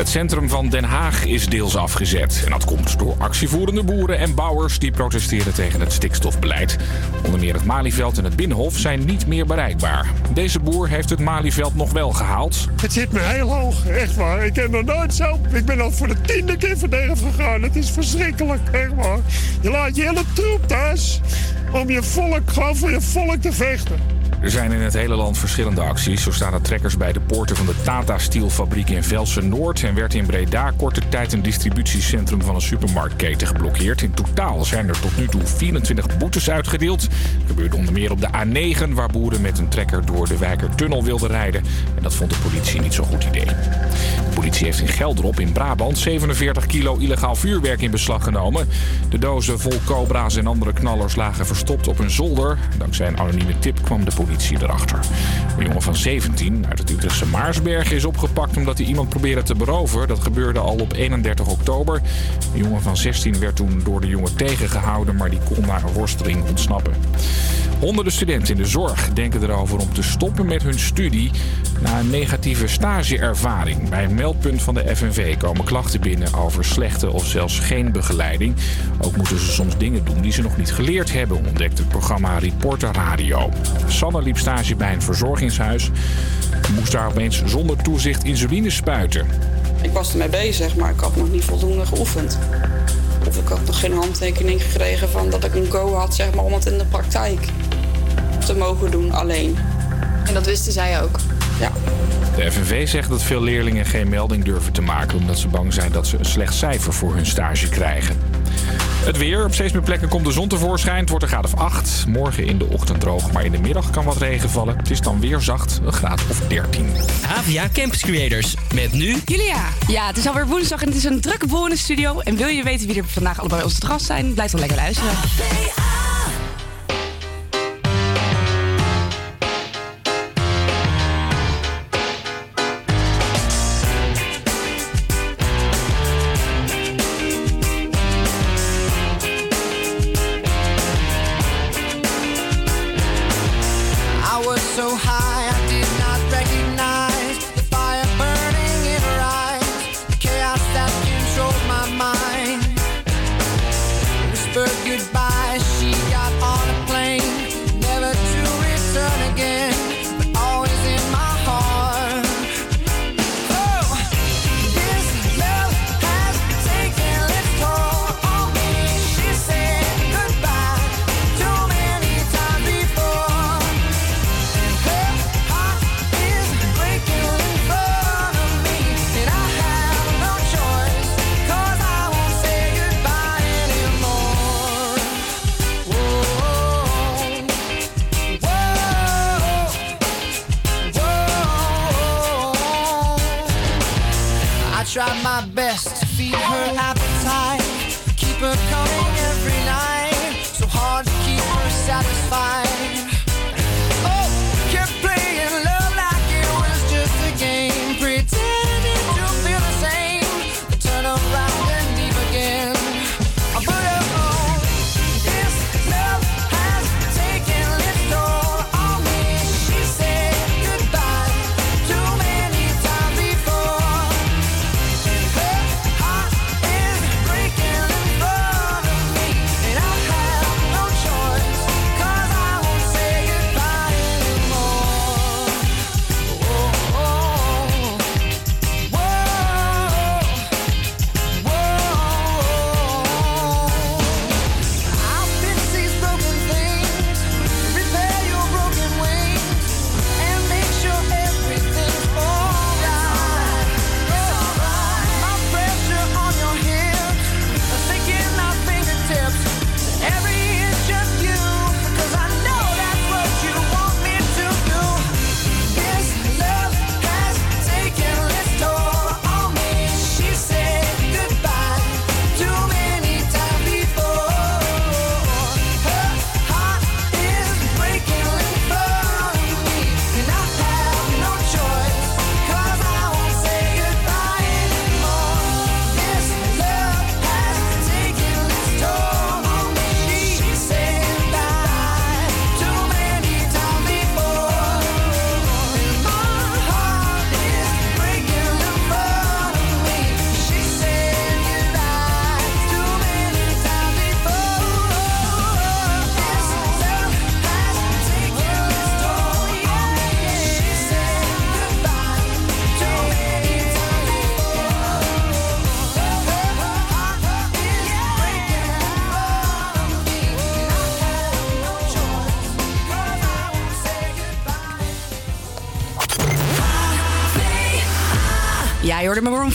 Het centrum van Den Haag is deels afgezet. En dat komt door actievoerende boeren en bouwers die protesteren tegen het stikstofbeleid. Onder meer het Malieveld en het Binnenhof zijn niet meer bereikbaar. Deze boer heeft het Malieveld nog wel gehaald. Het zit me heel hoog, echt waar. Ik heb nog nooit zo... Ik ben al voor de tiende keer verdedigen gegaan. Het is verschrikkelijk, echt waar. Je laat je hele troep thuis om je volk, gewoon voor je volk te vechten. Er zijn in het hele land verschillende acties. Zo staan de trekkers bij de poorten van de Tata Steelfabriek in Velsen Noord. En werd in Breda korte tijd een distributiecentrum van een supermarktketen geblokkeerd. In totaal zijn er tot nu toe 24 boetes uitgedeeld. Dat gebeurde onder meer op de A9, waar boeren met een trekker door de Wijkertunnel wilden rijden. En dat vond de politie niet zo'n goed idee. De politie heeft in Gelderop in Brabant 47 kilo illegaal vuurwerk in beslag genomen. De dozen vol cobra's en andere knallers lagen verstopt op een zolder. Dankzij een anonieme tip kwam de politie erachter. Een jongen van 17 uit het Utrechtse Maarsberg is opgepakt omdat hij iemand probeerde te beroven. Dat gebeurde al op 31 oktober. Een jongen van 16 werd toen door de jongen tegengehouden, maar die kon na een worsteling ontsnappen. Honderden studenten in de zorg denken erover om te stoppen met hun studie na een negatieve stageervaring. Bij een meldpunt van de FNV komen klachten binnen over slechte of zelfs geen begeleiding. Ook moeten ze soms dingen doen die ze nog niet geleerd hebben, ontdekt het programma Reporter Radio. Sanne liep stage bij een verzorgingshuis moest daar opeens zonder toezicht insuline spuiten. Ik was ermee bezig, maar ik had nog niet voldoende geoefend. Of ik had nog geen handtekening gekregen van dat ik een go had zeg maar, om het in de praktijk te mogen doen alleen. En dat wisten zij ook? Ja. De FNV zegt dat veel leerlingen geen melding durven te maken omdat ze bang zijn dat ze een slecht cijfer voor hun stage krijgen. Het weer. Op steeds meer plekken komt de zon tevoorschijn. Het wordt een graad of 8. Morgen in de ochtend droog, maar in de middag kan wat regen vallen. Het is dan weer zacht, een graad of 13. AVA Campus Creators. Met nu... Julia. Ja, het is alweer woensdag en het is een drukke boel in de studio. En wil je weten wie er vandaag allebei onze gast zijn? Blijf dan lekker luisteren.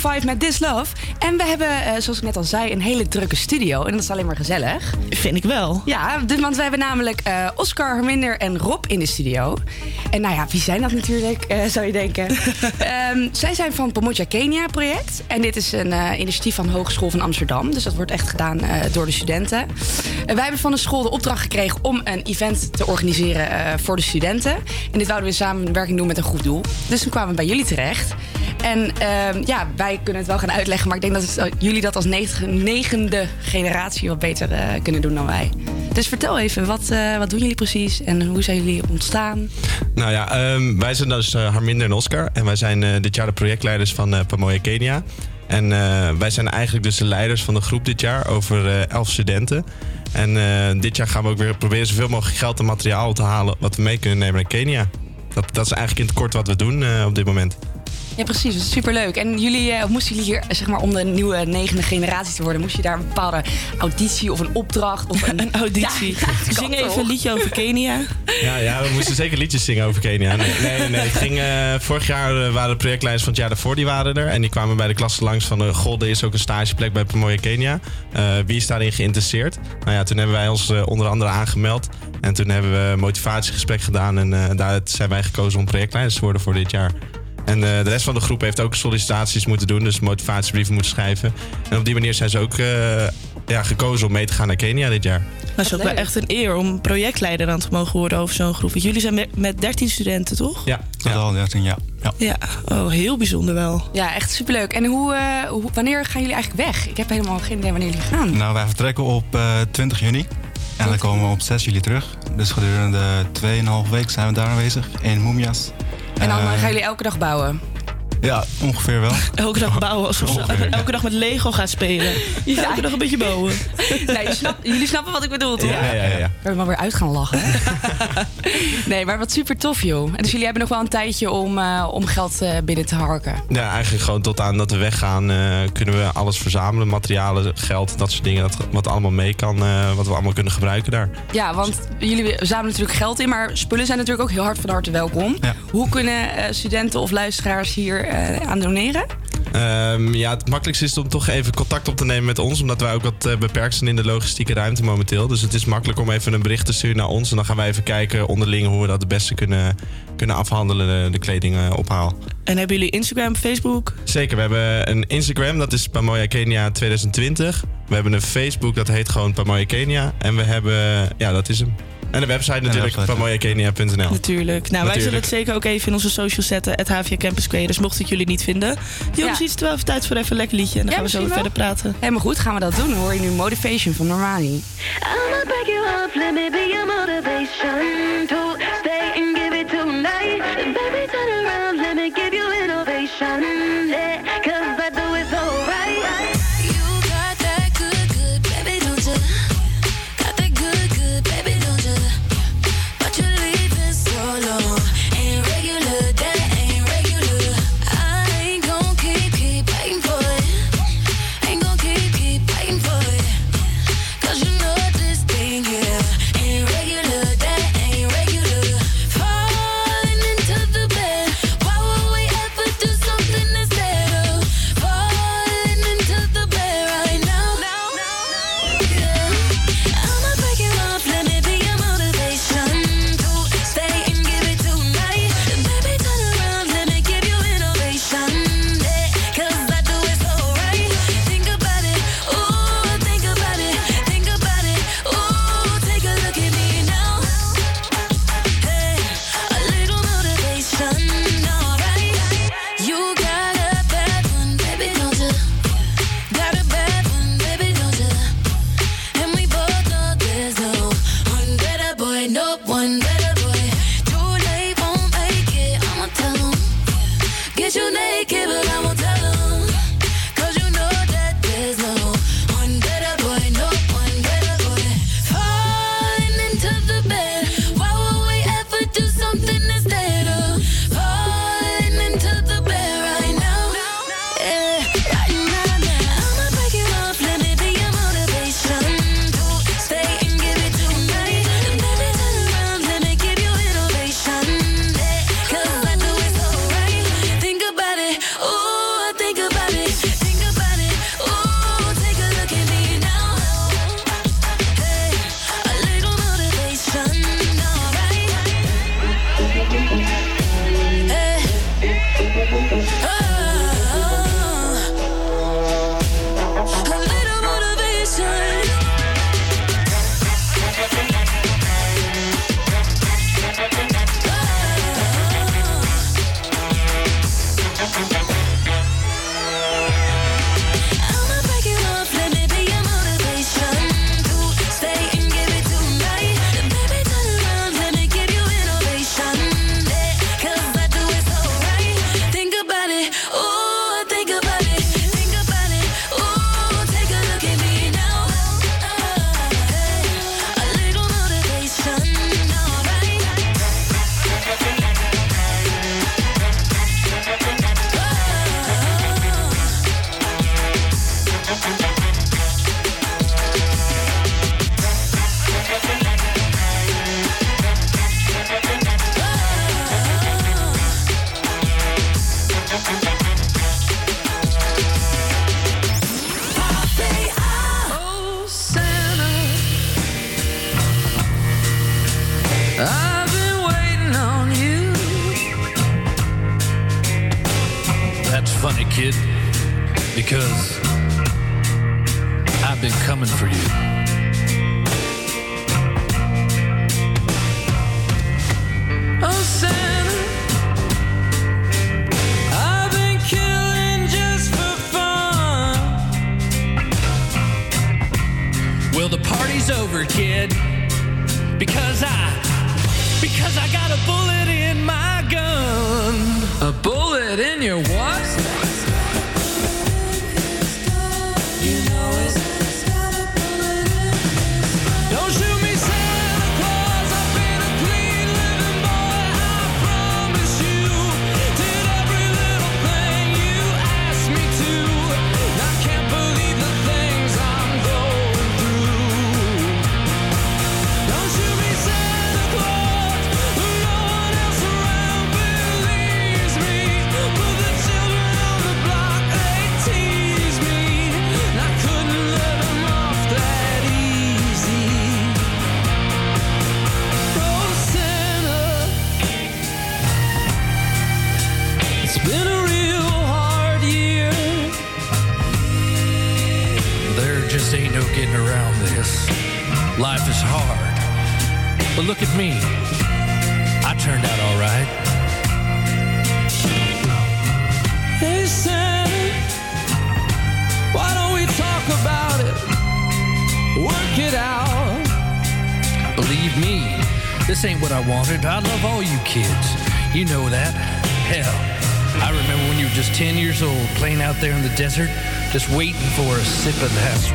5 met This Love. En we hebben, eh, zoals ik net al zei, een hele drukke studio. En dat is alleen maar gezellig. Vind ik wel. Ja, dus- want we hebben namelijk eh, Oscar, Herminder en Rob in de studio. En nou ja, wie zijn dat natuurlijk, eh, zou je denken. Ehm, zij zijn van Pomoja Kenia project. En dit is een initiatief van Hogeschool van Amsterdam. Dus dat wordt echt gedaan door de studenten. En wij hebben van de school de opdracht gekregen om een event te organiseren voor de studenten. En dit wouden we in samenwerking doen met een goed doel. Dus toen kwamen we bij jullie terecht. En ehm, ja, wij kunnen het wel gaan uitleggen, maar ik denk dat het, jullie dat als negende, generatie wat beter eh, kunnen doen dan wij. Dus vertel even, wat, eh, wat doen jullie precies en hoe zijn jullie ontstaan? Nou ja, ehm, wij zijn dus eh, Harminder en Oscar. En wij zijn eh, dit jaar de projectleiders van eh Pamoja Kenia. En eh, wij zijn eigenlijk dus de leiders van de groep dit jaar over eh, elf studenten. En eh, dit jaar gaan we ook weer proberen zoveel mogelijk geld en materiaal te halen... wat we mee kunnen nemen naar Kenia. Dat, dat is eigenlijk in het kort wat we doen eh, op dit moment. Ja, precies. Dat is superleuk. En jullie, eh, moesten jullie hier, zeg maar, om de nieuwe negende generatie te worden, moest je daar een bepaalde auditie of een opdracht of een, Auditie. Ja, dat kan Zing even toch? een liedje over Kenia. Ja, ja, we moesten zeker liedjes zingen over Kenia. Nee, nee, nee. Het ging, eh, vorig jaar eh, waren de projectleiders van het jaar daarvoor, die waren er. En die kwamen bij de klasse langs van... Uh, God, er is ook een stageplek bij Pamoja Kenia. Eh, wie is daarin geïnteresseerd? Nou ja, toen hebben wij ons eh, onder andere aangemeld. En toen hebben we een motivatiegesprek gedaan. En eh daar zijn wij gekozen om projectleiders te worden voor dit jaar. En eh, de rest van de groep heeft ook sollicitaties moeten doen. Dus motivatiebrieven moeten schrijven. En op die manier zijn ze ook eh, ja, gekozen om mee te gaan naar Kenia dit jaar. Maar het is ook wel echt een eer om projectleider aan te mogen worden over zo'n groep. Want jullie zijn met- met 13 studenten, toch? Ja, ja. Totaal 13, ja. ja. Ja. Oh, heel bijzonder wel. Ja, echt superleuk. En hoe, eh, hoe, wanneer gaan jullie eigenlijk weg? Ik heb helemaal geen idee wanneer jullie gaan. Nou, wij vertrekken op eh 20 juni. En dan komen we op 6 juli terug. Dus gedurende 2,5 week zijn we daar aanwezig in Moemias. En dan Eh, eh, gaan jullie elke dag bouwen. Ja, ongeveer wel. Elke dag bouwen alsof ze Ongeveer, ja. elke dag met Lego gaan spelen. Ja. Elke dag een beetje bouwen. Nee, jullie snappen wat ik bedoel, toch? Ja, ja, ja, ja. We hebben maar weer uit gaan lachen. nee, maar wat super tof, joh. En dus jullie hebben nog wel een tijdje om, eh, om geld eh, binnen te harken. Ja, eigenlijk gewoon tot aan dat we weggaan eh, kunnen we alles verzamelen. Materialen, geld, dat soort dingen. Dat, wat allemaal mee kan, eh, wat we allemaal kunnen gebruiken daar. Ja, want jullie zamelen natuurlijk geld in, maar spullen zijn natuurlijk ook heel hard van harte welkom. Ja. Hoe kunnen eh, studenten of luisteraars hier eh, aan doneren? Ehm, ja, het makkelijkste is om toch even contact op te nemen met ons. Omdat wij ook wat eh, beperkt zijn in de logistieke ruimte momenteel. Dus het is makkelijk om even een bericht te sturen naar ons. En dan gaan wij even kijken onderling hoe we dat het beste kunnen, kunnen afhandelen, de, de kleding eh, ophaal. En hebben jullie Instagram, Facebook? Zeker, we hebben een Instagram, dat is Pamoja Kenia 2020. We hebben een Facebook, dat heet gewoon Pamoja Kenia. En we hebben, ja, dat is hem. En de website natuurlijk, website, ja. pamojakenia.nl. Natuurlijk. Nou, wij zullen het zeker ook even in onze socials zetten. Het HVA Campus Creators, mocht ik jullie niet vinden. Jongens, het wel even tijd voor even een lekker liedje. En dan Ja, gaan we zo weer verder praten. Helemaal goed, gaan we dat doen. Dan hoor je nu Motivation van Normani. I'ma break you up, let me be your motivation to stay and give it tonight. Baby, turn around, let me give you innovation. Desert, just waiting for a sip of that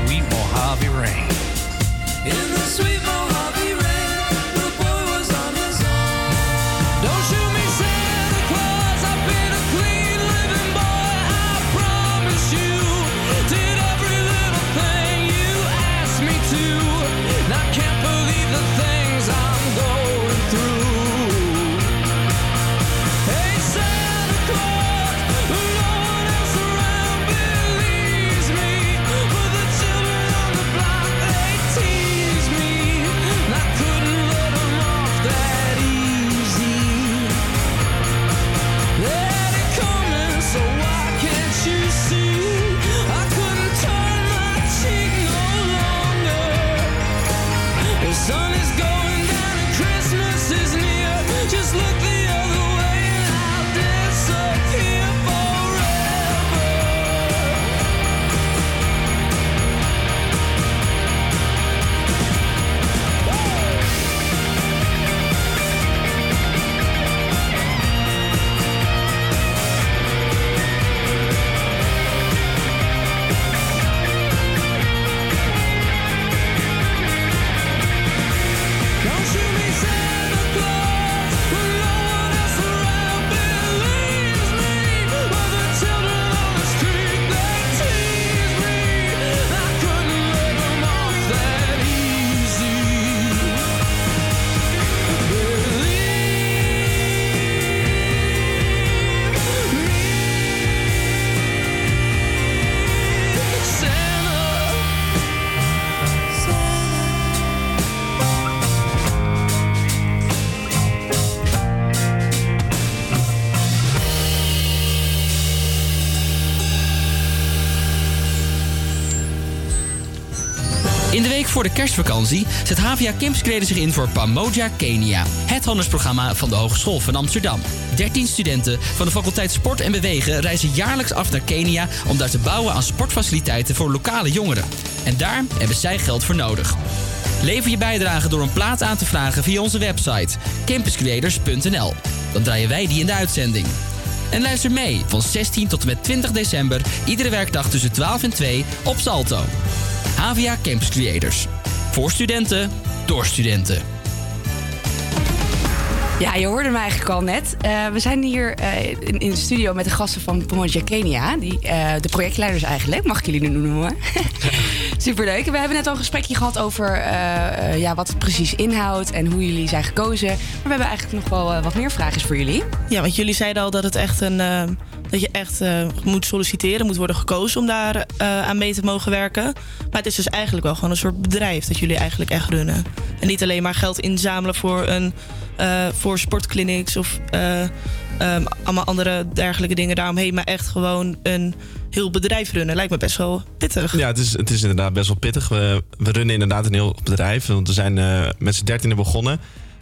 Voor de kerstvakantie zet Campus Creators zich in voor Pamoja Kenia. Het handelsprogramma van de Hogeschool van Amsterdam. 13 studenten van de faculteit Sport en Bewegen reizen jaarlijks af naar Kenia... om daar te bouwen aan sportfaciliteiten voor lokale jongeren. En daar hebben zij geld voor nodig. Lever je bijdrage door een plaat aan te vragen via onze website campuscreators.nl. Dan draaien wij die in de uitzending. En luister mee van 16 tot en met 20 december, iedere werkdag tussen 12 en 2 op Salto. HVA Campus Creators. Voor studenten, door studenten. Ja, je hoorde me eigenlijk al net. Eh, we zijn hier eh, in, in de studio met de gasten van Pomoja Kenia. Die, eh, de projectleiders eigenlijk, mag ik jullie nu noemen. Superleuk. We hebben net al een gesprekje gehad over ja, wat het precies inhoudt en hoe jullie zijn gekozen. Maar we hebben eigenlijk nog wel wat meer vragen voor jullie. Ja, want jullie zeiden al dat het echt een, eh, Dat je echt eh, moet solliciteren, moet worden gekozen om daar eh, aan mee te mogen werken. Maar het is dus eigenlijk wel gewoon een soort bedrijf dat jullie eigenlijk echt runnen. En niet alleen maar geld inzamelen voor, een, eh, voor sportclinics of eh, ehm, allemaal andere dergelijke dingen daaromheen. Maar echt gewoon een heel bedrijf runnen. Lijkt me best wel pittig. Ja, het is, het is inderdaad best wel pittig. We, we runnen inderdaad een heel bedrijf. Want we zijn met z'n dertienen begonnen.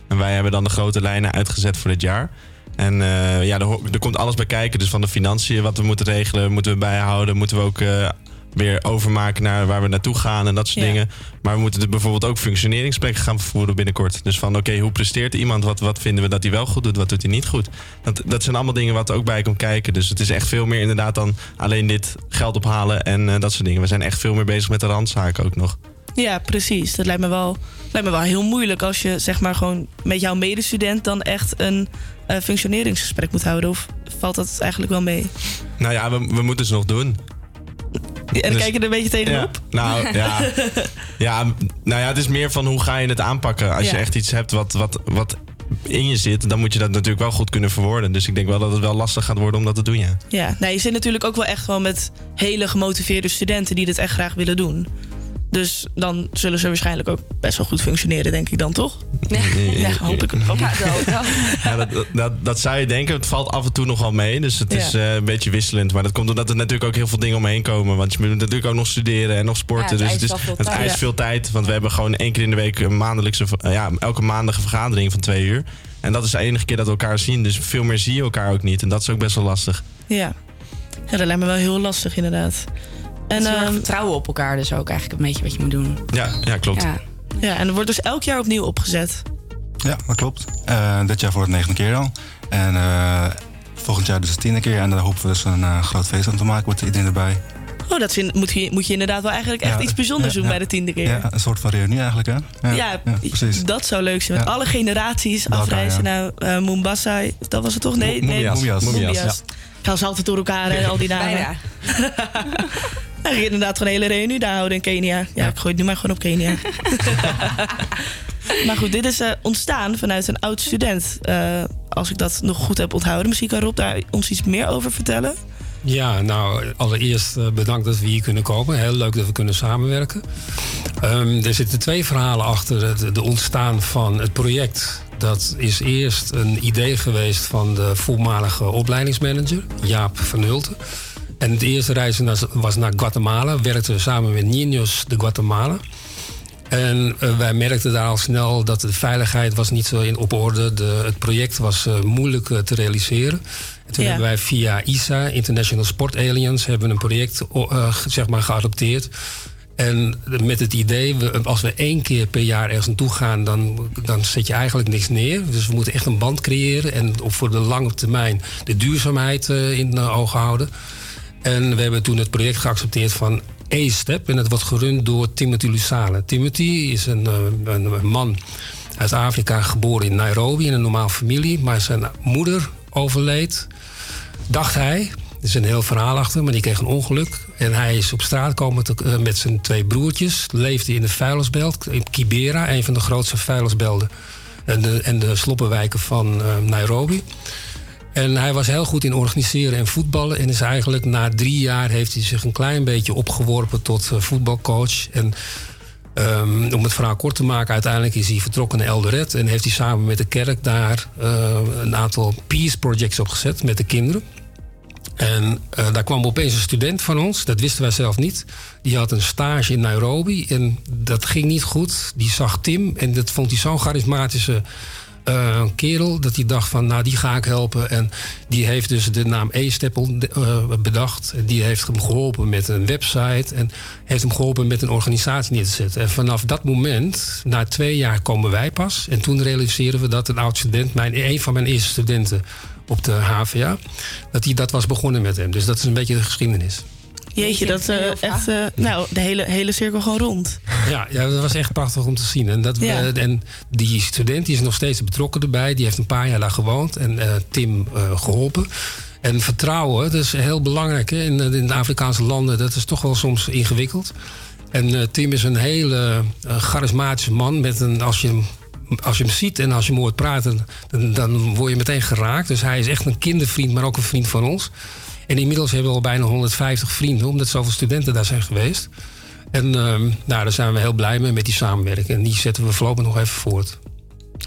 En wij hebben dan de grote lijnen uitgezet voor dit jaar. En eh, ja, er, er komt alles bij kijken. Dus van de financiën, wat we moeten regelen, moeten we bijhouden. Moeten we ook eh, weer overmaken naar waar we naartoe gaan en dat soort Ja. dingen. Maar we moeten er bijvoorbeeld ook functioneringsgesprekken gaan vervoeren binnenkort. Dus van oké, hoe presteert iemand? Wat, wat vinden we dat hij wel goed doet? Wat doet hij niet goed? Dat, dat zijn allemaal dingen wat er ook bij komt kijken. Dus het is echt veel meer inderdaad dan alleen dit geld ophalen en eh, dat soort dingen. We zijn echt veel meer bezig met de randzaken ook nog. Ja, precies. Dat lijkt me wel, lijkt me wel heel moeilijk als je zeg maar gewoon met jouw medestudent dan echt een eh, functioneringsgesprek moet houden. Of valt dat eigenlijk wel mee? Nou ja, we, we moeten ze nog doen. En dan Dus- kijk je er een beetje tegenop? Ja, nou ja. ja, nou ja, het is meer van hoe ga je het aanpakken. Als je echt iets hebt wat, wat, wat in je zit, dan moet je dat natuurlijk wel goed kunnen verwoorden. Dus ik denk wel dat het wel lastig gaat worden om dat te doen, ja. Ja, nee, je zit natuurlijk ook wel echt wel met hele gemotiveerde studenten die dit echt graag willen doen. Dus dan zullen ze waarschijnlijk ook best wel goed functioneren, denk ik dan, toch? Ja, hoop ik. Hoop ik. Ja, dat, dat, dat zou je denken. Het valt af en toe nog wel mee. Dus het Ja. is eh, een beetje wisselend. Maar dat komt omdat er natuurlijk ook heel veel dingen omheen komen. Want je moet natuurlijk ook nog studeren en nog sporten. Ja, het dus het eist Ja. veel tijd. Want we hebben gewoon één keer in de week een maandelijkse... eh, Ja, elke maandag een vergadering van twee uur. En dat is de enige keer dat we elkaar zien. Dus veel meer zie je elkaar ook niet. En dat is ook best wel lastig. Ja. ja, dat lijkt me wel heel lastig inderdaad. En ehm, vertrouwen op elkaar dus ook eigenlijk een beetje wat je moet doen. Ja, ja klopt. Ja. ja, en er wordt dus elk jaar opnieuw opgezet. Ja, dat klopt. Eh, dit jaar voor het negende keer al. En eh, volgend jaar dus de tiende keer. En daar hopen we dus een eh, groot feest aan te maken met iedereen erbij. Oh, dat vind, moet, je, moet je inderdaad wel eigenlijk echt Ja, iets bijzonders ja, doen ja. bij de tiende keer. Ja, een soort van reunie eigenlijk, hè? Ja, precies. dat zou leuk zijn. Met Ja. alle generaties afreizen ja. naar eh Mombasa. Dat was het toch? Nee, Mo- nee. Moemias. Moemias. Gaan ze altijd door elkaar en al die namen. Je inderdaad gewoon een hele reunie daar houden in Kenia. Ja, ik gooi het nu maar gewoon op Kenia. maar goed, dit is eh, ontstaan vanuit een oud student. eh, als ik dat nog goed heb onthouden. Misschien kan Rob daar ons iets meer over vertellen. Ja, nou, allereerst eh, bedankt dat we hier kunnen komen. Heel leuk dat we kunnen samenwerken. Ehm, er zitten twee verhalen achter het de ontstaan van het project. Dat is eerst een idee geweest van de voormalige opleidingsmanager, Jaap van Hulten. En het eerste reis was naar Guatemala. Werkten we samen met Niños de Guatemala. En eh, wij merkten daar al snel dat de veiligheid was niet zo in op orde. De, het project was eh, moeilijk eh, te realiseren. En toen Ja. hebben wij via ISA, International Sport Aliens, hebben een project zeg maar, geadopteerd. En met het idee, we, als we één keer per jaar ergens naartoe gaan, dan, dan zet je eigenlijk niks neer. Dus we moeten echt een band creëren en op voor de lange termijn de duurzaamheid in de ogen houden. En we hebben toen het project geaccepteerd van A-Step. En het wordt gerund door Timothy Lusale. Timothy is een, eh, een, man uit Afrika, geboren in Nairobi in een normaal familie. Maar zijn moeder overleed, dacht hij. Er is een heel verhaal achter, maar die kreeg een ongeluk. En hij is op straat komen te- eh, met zijn twee broertjes. Leefde in de vuilnisbelt in Kibera, een van de grootste vuilnisbelden. En de, en de sloppenwijken van eh, Nairobi. En hij was heel goed in organiseren en voetballen. En is eigenlijk na drie jaar heeft hij zich een klein beetje opgeworpen tot eh, voetbalcoach. En ehm, om het verhaal kort te maken, uiteindelijk is hij vertrokken naar Eldoret. En heeft hij samen met de kerk daar eh, een aantal peace projects opgezet met de kinderen. En eh, daar kwam opeens een student van ons, dat wisten wij zelf niet. Die had een stage in Nairobi en dat ging niet goed. Die zag Tim en dat vond hij zo'n charismatische eh, kerel... dat hij dacht van, nou, die ga ik helpen. En die heeft dus de naam E-Steppel eh, bedacht. Die heeft hem geholpen met een website... en heeft hem geholpen met een organisatie neer te zetten. En vanaf dat moment, na twee jaar, komen wij pas. En toen realiseren we dat een oud student... Mijn, een van mijn eerste studenten op de HVA... dat hij dat was begonnen met hem. Dus dat is een beetje de geschiedenis. Jeetje, dat eh echt... eh, nou, de hele, hele cirkel gewoon rond. Ja, ja, dat was echt prachtig om te zien. En, dat, Ja. en die student die is nog steeds betrokken erbij. Die heeft een paar jaar daar gewoond en eh, Tim eh, geholpen. En vertrouwen, dat is heel belangrijk hè, in, in de Afrikaanse landen. Dat is toch wel soms ingewikkeld. En eh, Tim is een hele eh, charismatische man. Met een, als, je hem, als je hem ziet en als je hem hoort praten, dan, dan word je meteen geraakt. Dus hij is echt een kindervriend, maar ook een vriend van ons. En inmiddels hebben we al bijna 150 vrienden, omdat zoveel studenten daar zijn geweest. En ehm, nou, daar zijn we heel blij mee met die samenwerking. En die zetten we voorlopig nog even voort.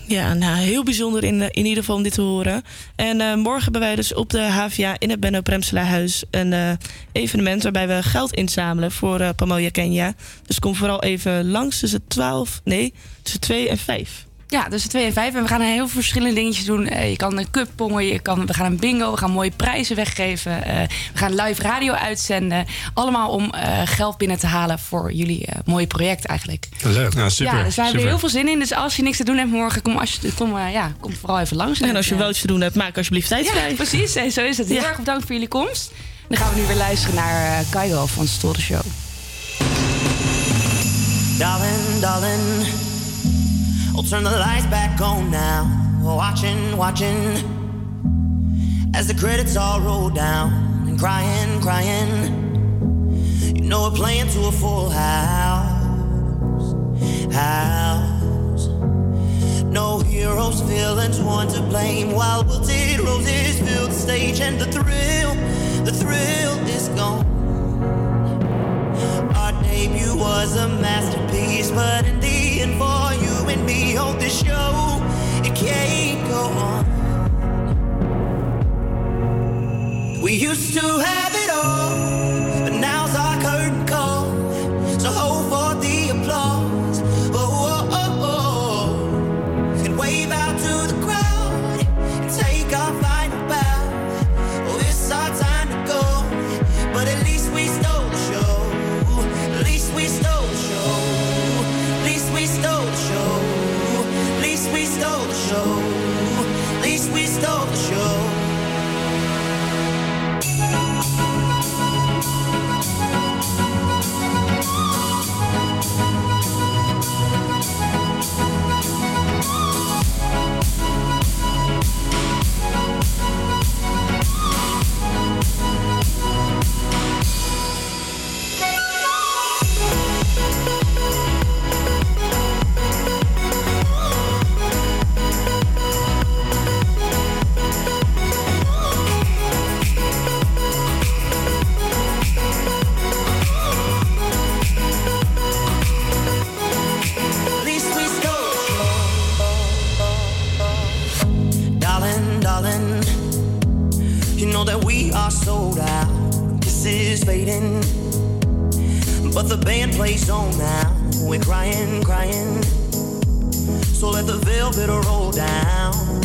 Ja, nou, heel bijzonder in, in ieder geval om dit te horen. En eh, morgen hebben wij dus op de HVA in het Benno Premselaarhuis een eh, evenement waarbij we geld inzamelen voor eh Pamoja Kenya. Dus kom vooral even langs tussen 12, nee, tussen 2 en 5. Ja, tussen 2 en 5. En we gaan heel veel verschillende dingetjes doen. Eh, je kan een cup pongen, je kan, we gaan een bingo, we gaan mooie prijzen weggeven. eh, we gaan live radio uitzenden. Allemaal om eh, geld binnen te halen voor jullie mooie project eigenlijk. Leuk. Nou, super. ja, dus wij hebben heel veel zin in. Dus als je niks te doen hebt morgen, kom, als je, kom, ja, kom vooral even langs. En als je wel iets te doen hebt, maak alsjeblieft tijd Ja, vrij. precies. En zo is het. Heel Ja. erg bedankt voor jullie komst. Dan gaan we nu weer luisteren naar Kaigo van Story Show. Darling, darling, I'll turn the lights back on now. Watching, watching, as the credits all roll down. And crying, crying, you know we're playing to a full house. House. No heroes, villains, one to blame. While wilted roses fill the stage, and the thrill, the thrill is gone. Debut was a masterpiece, but in the end, for you and me, hold this show, it can't go on. We used to have it all, but the band plays on now. We're crying, crying. So let the velvet roll down,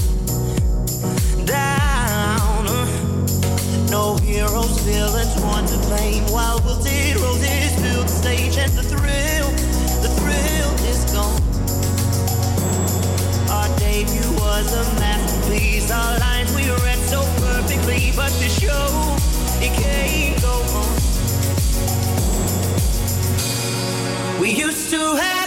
down. No heroes, villains, one to blame. While wilted roses fill the stage, and the thrill, the thrill is gone. Our debut was a masterpiece. Our lines we read so perfectly, but the show it can't go on. We used to have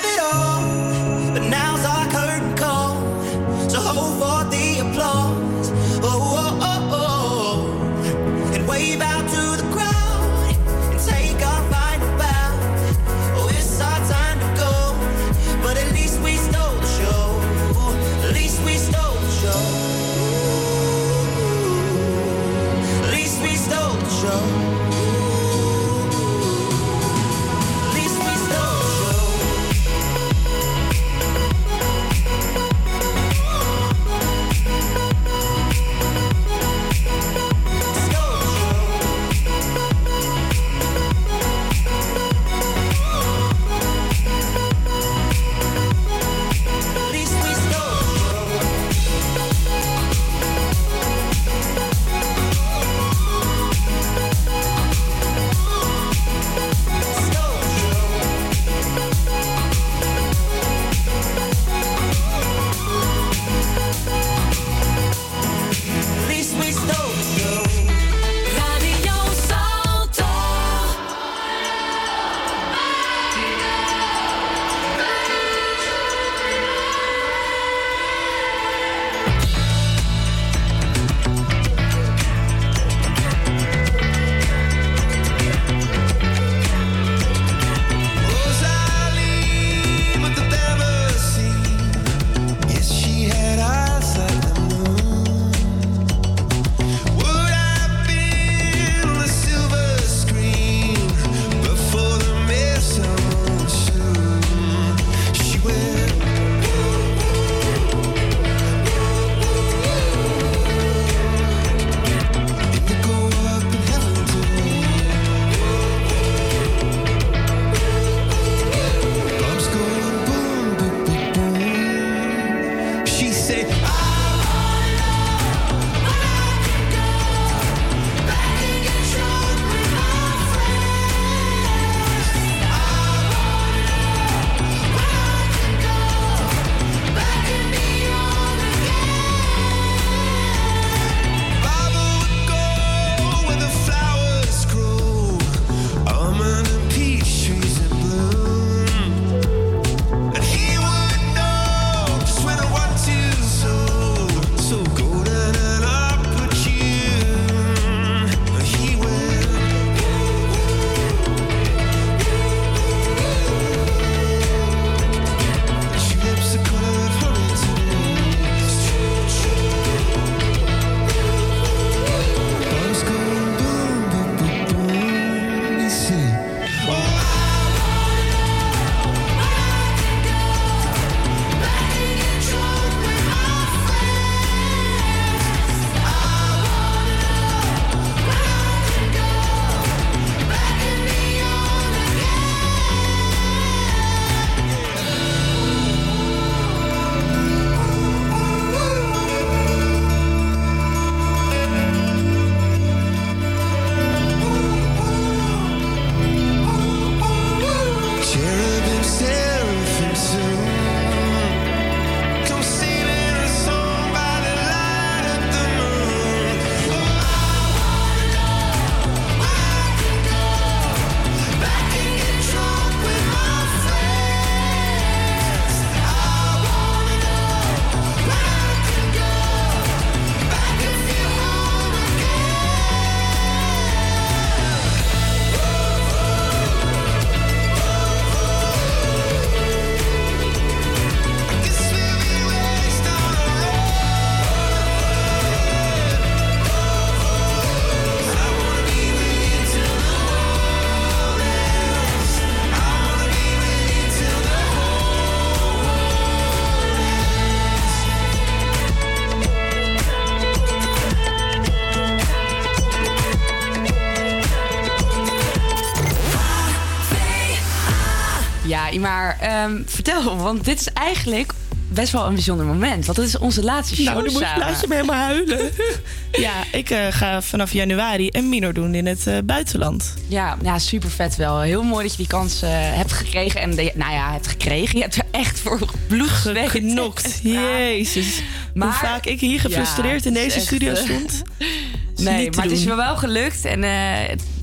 maar ehm, vertel, want dit is eigenlijk best wel een bijzonder moment. Want het is onze laatste show Nou, nu moet, laat je me helemaal huilen. ja, ik eh, ga vanaf januari een minor doen in het eh, buitenland. Ja, ja, super vet wel. Heel mooi dat je die kans eh, hebt gekregen. En de- nou ja, hebt gekregen. Je hebt er echt voor bloed Geknokt. Jezus. Maar- Hoe vaak ik hier gefrustreerd Ja, in deze echt, studio stond. Nee, maar het is me wel gelukt. En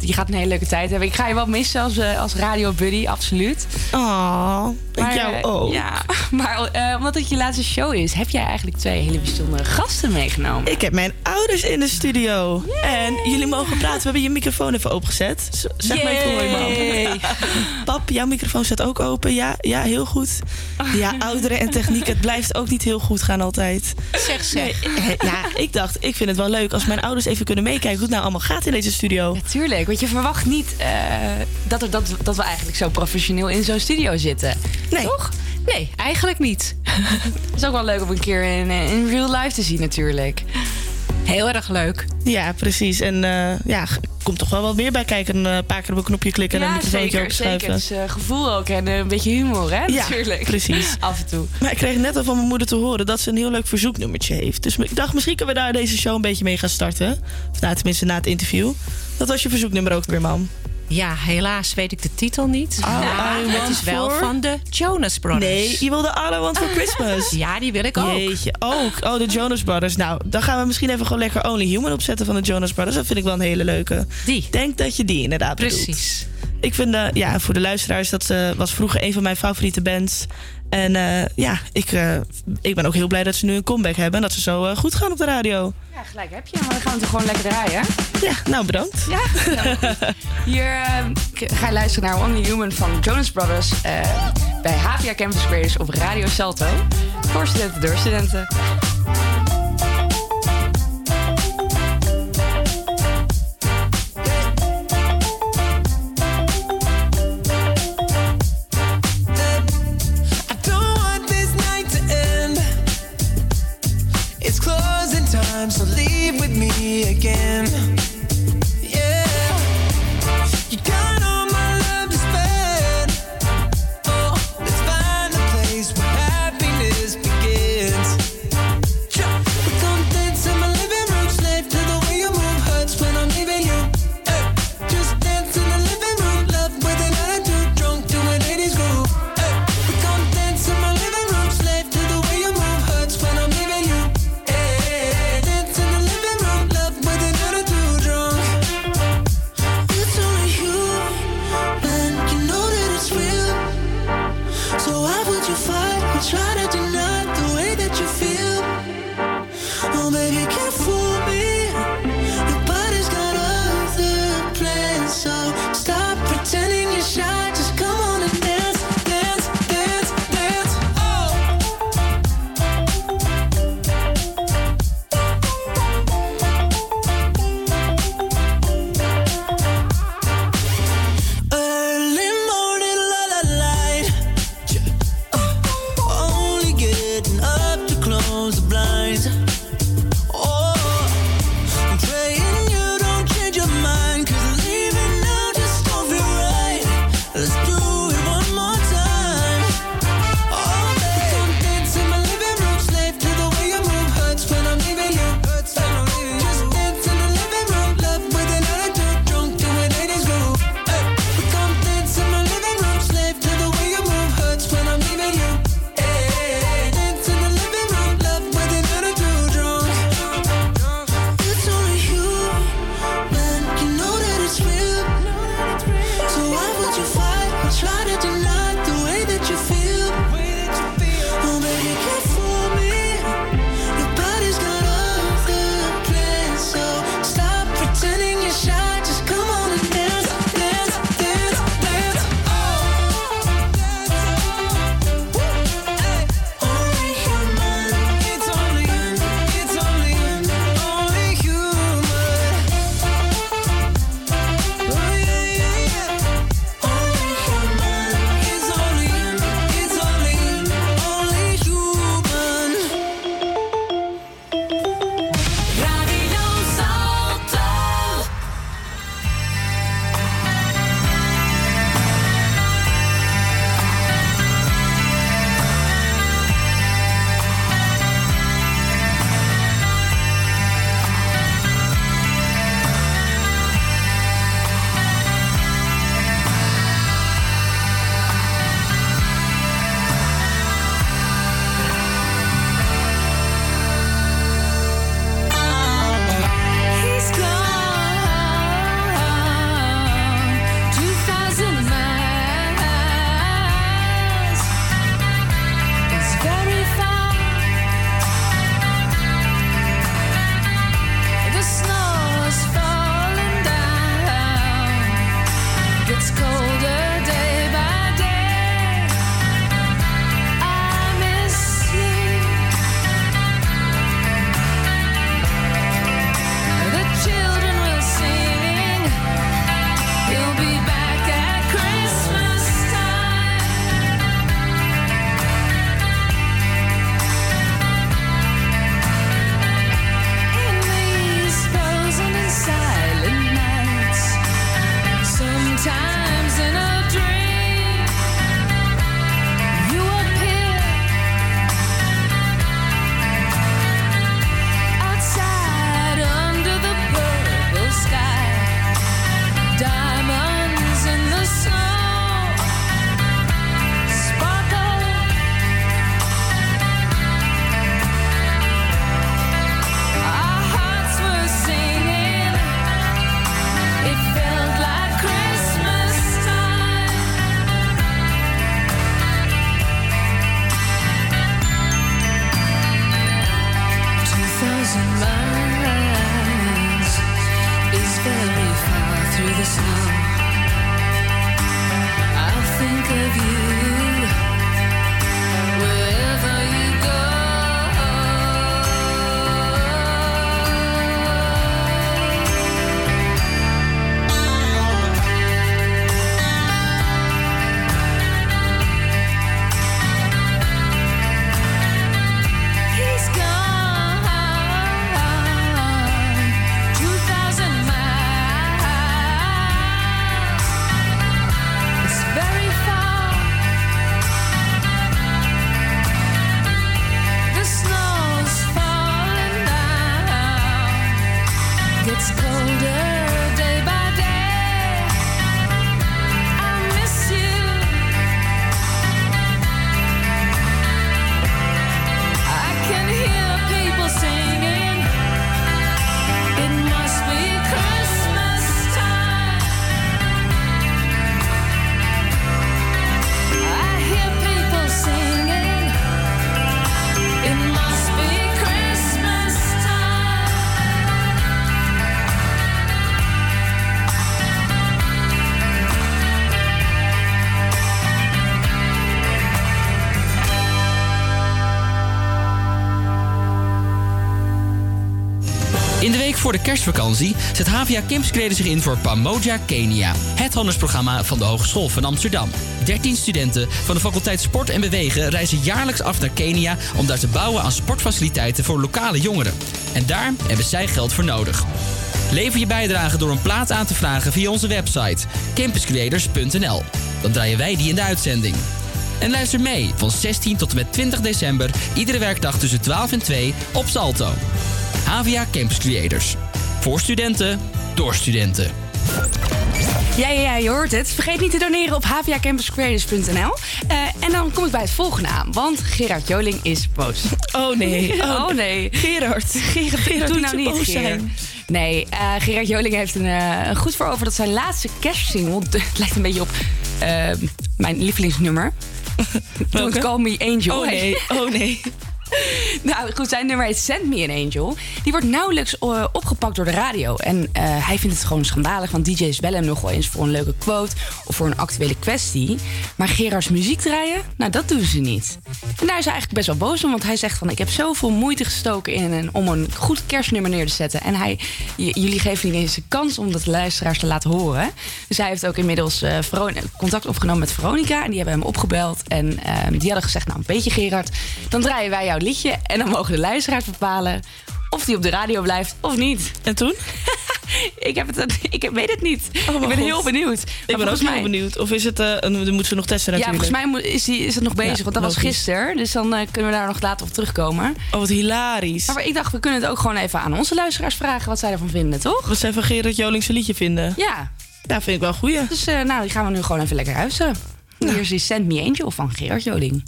je gaat een hele leuke tijd hebben. Ik ga je wel missen als, eh, als radio buddy, absoluut. Oh, ik jou eh, ook. Ja, maar eh, omdat het je laatste show is, heb jij eigenlijk twee hele bijzondere gasten meegenomen. Ik heb mijn ouders in de studio. En jullie mogen praten. We hebben je microfoon even opengezet. Z- Zeg maar even mooi, man. Pap, jouw microfoon staat ook open. Ja, ja, heel goed. Ja, ouderen en techniek, het blijft ook niet heel goed gaan altijd. Zeg, zeg. Nee, ja, ik dacht, ik vind het wel leuk als mijn ouders even kunnen meekijken hoe het nou allemaal gaat in deze studio. Tuurlijk, want je verwacht niet eh, dat, er, dat, dat we eigenlijk zo professioneel in zo'n studio zitten. Nee. Toch? Nee, eigenlijk niet. Het is ook wel leuk om een keer in, eh, in real life te zien natuurlijk. Heel erg leuk. Ja, precies. En eh, ja, komt toch wel wat meer bij kijken. Een paar keer op een knopje klikken en een ja, microfoontje zeker, zeker. opschuiven. Dus eh, gevoel ook en eh, een beetje humor, hè? Ja, natuurlijk. precies. Af en toe. Maar ik kreeg net al van mijn moeder te horen dat ze een heel leuk verzoeknummertje heeft. Dus ik dacht, misschien kunnen we daar deze show een beetje mee gaan starten. Of nou, tenminste na het interview. Dat was je verzoeknummer ook weer, mam. Ja, helaas weet ik de titel niet. Ja, I het is wel For? van de Jonas Brothers. Nee, je wilde All I Want For Christmas. Ja, die wil ik ook. Jeetje, ook. Oh, de Jonas Brothers. Nou, dan gaan we misschien even gewoon lekker Only Human opzetten van de Jonas Brothers. Dat vind ik wel een hele leuke. Die. Denk dat je die inderdaad bedoelt. Precies. Ik vind, eh, ja, voor de luisteraars, dat eh, was vroeger een van mijn favoriete bands. En eh, ja, ik, eh, ik ben ook heel blij dat ze nu een comeback hebben. En dat ze zo eh, goed gaan op de radio. Ja, gelijk heb je. Maar dan gaan we toch gewoon lekker draaien. Ja, nou bedankt. Ja, goed. Hier ga je luisteren naar Only Human van Jonas Brothers bij HVA Campus Creators op Radio Salto. Voor studenten door studenten. Time, so leave with me again. Voor de kerstvakantie zet HVA Campscrede zich in voor Pamoja Kenia. Het handelsprogramma van de Hogeschool van Amsterdam. 13 studenten van de faculteit Sport en Bewegen reizen jaarlijks af naar Kenia... om daar te bouwen aan sportfaciliteiten voor lokale jongeren. En daar hebben zij geld voor nodig. Lever je bijdrage door een plaat aan te vragen via onze website campuscreators.nl. Dan draaien wij die in de uitzending. En luister mee van 16 tot en met 20 december, iedere werkdag tussen 12 en 2 op Salto. HVA Campus Creators. Voor studenten, door studenten. Ja, ja, ja, je hoort het. Vergeet niet te doneren op hvacampuscreators.nl. Eh en dan kom ik bij het volgende aan. Want Gerard Joling is boos. Oh nee. Oh, nee. Gerard. Gerard, Gerard, doe nou niet, boos Gerard. zijn. Nee, eh, Gerard Joling heeft een, eh, een goed voor over dat zijn laatste kerstsingle... het lijkt een beetje op mijn lievelingsnummer. Don't Call Me Angel. Oh nee, oh nee. Nou goed, zijn nummer heet Send Me an Angel. Die wordt nauwelijks eh, opgepakt door de radio. En eh, hij vindt het gewoon schandalig, want DJ's bellen hem nog wel eens voor een leuke quote of voor een actuele kwestie. Maar Gerards muziek draaien, nou dat doen ze niet. En daar is hij eigenlijk best wel boos om, want hij zegt van ik heb zoveel moeite gestoken in een, om een goed kerstnummer neer te zetten. En hij, jullie geven niet eens een kans om dat de luisteraars te laten horen. Dus hij heeft ook inmiddels eh, contact opgenomen met Veronica en die hebben hem opgebeld. En eh, die hadden gezegd, nou weet je Gerard, dan draaien wij jouw liedje en dan mogen de luisteraars bepalen of die op de radio blijft of niet. En toen? ik, heb het, ik weet het niet. ik ben God. heel benieuwd. Ik Maar ben ook heel benieuwd. Of is het... een- dan moeten ze nog testen Ja, natuurlijk. volgens mij is, die, is het nog bezig, Ja, want dat was gisteren. Dus dan eh, kunnen we daar nog later op terugkomen. Oh, wat hilarisch. Maar ik dacht, we kunnen het ook gewoon even aan onze luisteraars vragen wat zij ervan vinden, toch? Wat zij van Gerard Jolingse liedje vinden. Ja. Ja, vind ik wel een goeie. Dus eh, nou, die gaan we nu gewoon even lekker luisteren. Hier is die Send Me Angel van Gerard Joling.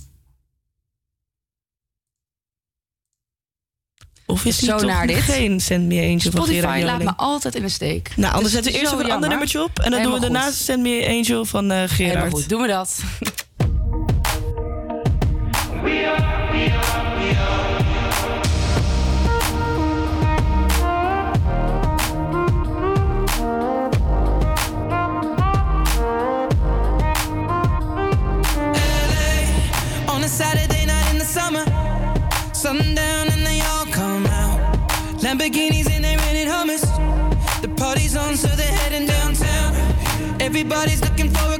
Of is zo toch naar dit? geen Send Me Angel van Spotify Gerard laat me altijd in de steek. Nou, anders Dus zetten we het eerst even een ander nummertje op. En dan doen we daarna. Send Me Angel van eh Gerard. Helemaal goed, doen we dat. on Lamborghinis and they rented hummus. The party's on, so they're heading downtown. Everybody's looking for a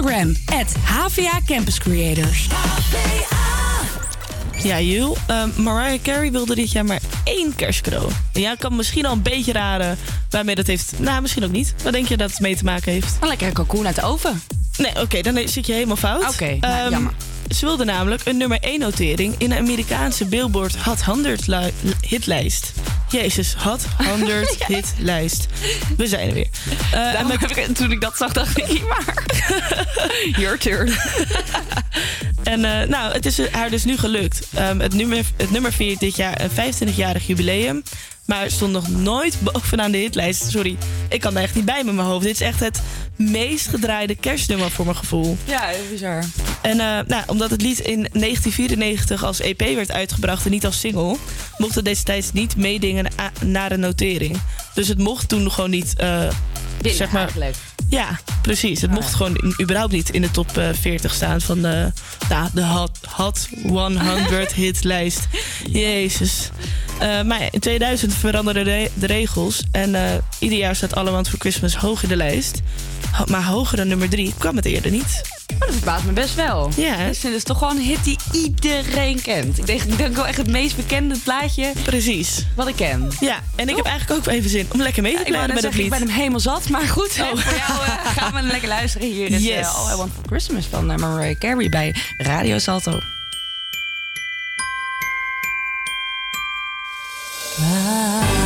Instagram, at HVA Campus Creators. Ja, Jul, ehm, Mariah Carey wilde dit jaar maar één kerstcadeau. Ja, kan misschien al een beetje raden waarmee dat heeft. Nou, misschien ook niet. Wat denk je dat het mee te maken heeft? Een lekkere kalkoen uit de oven. Nee, oké, dan zit je helemaal fout. Oké. Nou, ehm, ze wilde namelijk een nummer 1 notering in de Amerikaanse Billboard Hot 100 hitlijst. Jezus, had 100 ja. hitlijst. We zijn er weer. Eh, toen ik dat zag, dacht ik, maar. Your turn. en eh, nou, het is haar dus nu gelukt. Ehm, het, nummer, het nummer viert dit jaar een 25-jarig jubileum. Maar stond nog nooit bovenaan de hitlijst. Sorry, ik kan er echt niet bij met mijn hoofd. Dit is echt het meest gedraaide kerstnummer voor mijn gevoel. Ja, bizar. En eh, nou, omdat het lied in 1994 als EP werd uitgebracht en niet als single, mocht het destijds niet meedingen naar een notering. Dus het mocht toen gewoon niet eh, eh, zeg maar, eigenlijk. Ja, precies. Het mocht gewoon überhaupt niet in de top eh, 40 staan van de, nou, de hot, hot 100 hitlijst. Jezus. Eh, maar in 2000 veranderden de, regels. En eh, ieder jaar staat All I Want For Christmas hoog in de lijst. Maar hoger dan nummer 3 kwam het eerder niet. Maar dat verbaast me best wel. Ja. Ik vind het toch gewoon een hit die iedereen kent. Ik denk, ik denk wel echt het meest bekende plaatje. Precies. Wat ik ken. Ja, en ik heb eigenlijk ook even zin om lekker mee te plannen met het zeggen, ik lied. ben hem helemaal zat. Maar goed, Oh. voor jou eh, gaan we lekker luisteren. Hier is Yes. eh, All I Want For Christmas van eh, Mariah Carey bij Radio Salto. Don't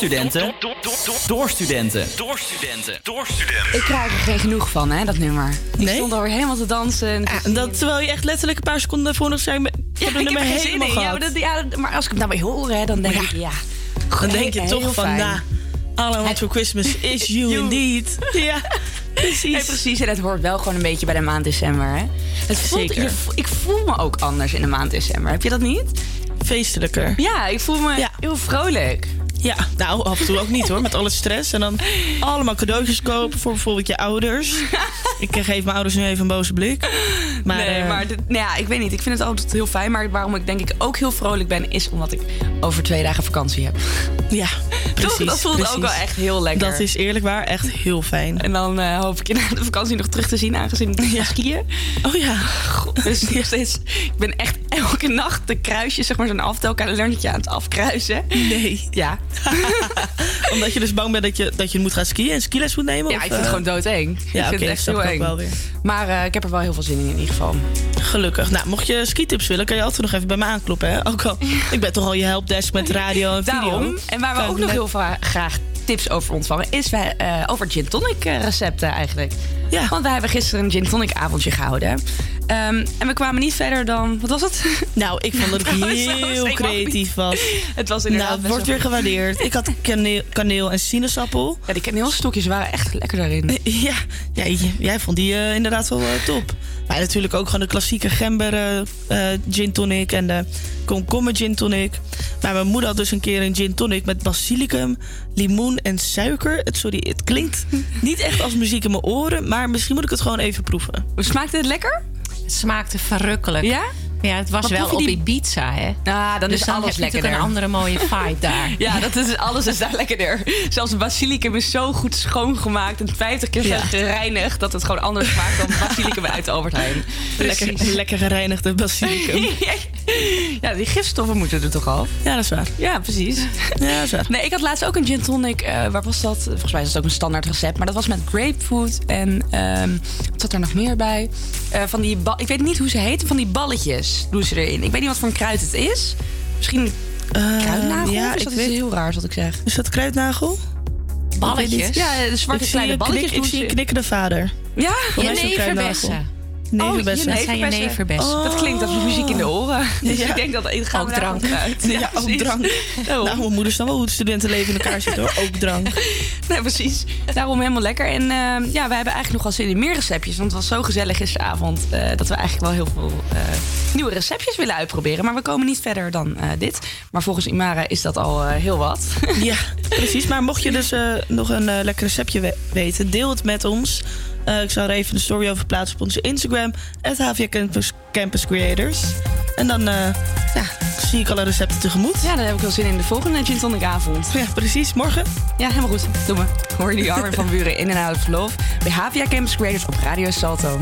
studenten. Door studenten. Door studenten. Door studenten. Ik krijg er geen genoeg van, hè, dat nummer. Ik Nee? stond alweer helemaal te dansen. En Ja, en dat terwijl je echt letterlijk een paar seconden voor nog zei... Ik heb nummer er geen zin helemaal in. Ja, gehad. maar, dat, ja, maar als ik het nou weer hoor, hè, dan denk ik, ja. Dan denk je toch van, nou, All I want for Christmas is you, indeed. Ja, precies. Precies. En het hoort wel gewoon een beetje bij de maand december. Hè? Het voelt, Zeker. je ik voel me ook anders in de maand december. Heb je dat niet? Feestelijker. Ja, ik voel me heel vrolijk. Ja, nou, af en toe ook niet hoor. Met alle stress. En dan allemaal cadeautjes kopen voor bijvoorbeeld je ouders. ik geef mijn ouders nu even een boze blik. Maar, nee, eh, maar dit- nou ja, ik weet niet. Ik vind het altijd heel fijn. Maar waarom ik denk ik ook heel vrolijk ben... is omdat ik over twee dagen vakantie heb. Ja, precies. Toch? Dat voelt precies. ook wel echt heel lekker. Dat is eerlijk waar echt heel fijn. En dan eh, hoop ik je na de vakantie nog terug te zien... aangezien ik ga skiën. Oh ja. God, dus nog steeds, ik ben echt elke nacht de kruisjes... zeg maar zo'n aftelkalendertje aan het afkruisen. Nee. Ja. Omdat je dus bang bent dat je, dat je moet gaan skiën en skiles moet nemen? Ja, of, ik vind het eh? gewoon doodeng. ik Ja, vind oké, het echt heel ik eng. wel weer. Maar eh, ik heb er wel heel veel zin in in ieder geval. Gelukkig. Nou, mocht je skitips willen, kan je altijd nog even bij me aankloppen. Hè? Ook al, ik ben toch al je helpdesk met radio en video. Daarom. En waar we ook ik nog heel graag tips over ontvangen... is wij, eh, over gin tonic recepten eigenlijk. Ja. Want wij hebben gisteren een gin tonic avondje gehouden. Ehm, en we kwamen niet verder dan... Wat was het? Nou, ik vond dat het was heel creatief was. Het was inderdaad Nou, het wordt weer gewaardeerd. Ik had kaneel, kaneel en sinaasappel. Ja, die kaneelstokjes waren echt lekker daarin. Ja, jij vond die eh, inderdaad wel eh, top. Maar natuurlijk ook gewoon de klassieke gember eh, gin tonic en de komkommer gin tonic. Maar mijn moeder had dus een keer een gin tonic met basilicum, limoen en suiker. Het, sorry, het klinkt niet echt als muziek in mijn oren, maar misschien moet ik het gewoon even proeven. Smaakte het lekker? Het smaakte verrukkelijk. Ja? Ja, het was Maar wel op die- Ibiza, hè? Ah, dan dus is dan alles lekkerder. een andere mooie vibe daar. Ja, dat is, alles is daar lekkerder. Zelfs basilicum is zo goed schoongemaakt en 50 keer Ja. gereinigd... dat het gewoon anders smaakt dan basilicum uit de Albert Heijn. Lekker, lekker gereinigde basilicum. ja, die gifstoffen moeten er toch af? Ja, dat is waar. Ja, precies. Ja, dat is waar. Nee, ik had laatst ook een gin tonic. eh, waar was dat? Volgens mij is het ook een standaard recept. Maar dat was met grapefruit en... ehm, wat zat er nog meer bij? Eh, van die ik weet niet hoe ze heten. Van die balletjes doen ze erin. Ik weet niet wat voor een kruid het is. Misschien kruidnagel? ja, is ik dat weet- iets heel raars wat ik zeg? Is dat kruidnagel? Balletjes? Ja, de zwarte ik zie kleine balletjes ik zie een knikkende vader. Ja? Is het kruidnagel. Nevenbessen. Oh, Dat zijn je nevenbessen. Dat klinkt als muziek in de oren. Dus Ja. ik denk dat het gaan Ook drank. uit. Ja, ook drank. Daarom. Nou, mijn moeder snapt wel hoe het studentenleven in elkaar zit hoor. Ook drank. Nee, precies. Daarom helemaal lekker. En eh, ja, we hebben eigenlijk nog wel zin in meer receptjes. Want het was zo gezellig gisteravond eh, dat we eigenlijk wel heel veel eh, nieuwe receptjes willen uitproberen. Maar we komen niet verder dan eh, dit. Maar volgens Imara is dat al heel wat. Ja, precies. Maar mocht je dus nog een lekker receptje we- weten, deel het met ons. Eh, ik zal er even de story over plaatsen op onze Instagram. HVA Campus, Campus Creators. En dan eh, ja, zie ik alle recepten tegemoet. Ja, dan heb ik wel zin in de volgende Gin Tonic avond. Ja, precies. Morgen. Ja, helemaal goed. Doe me. Hoor je die Armin van Buren in en out of love bij HVA Campus Creators op Radio Salto.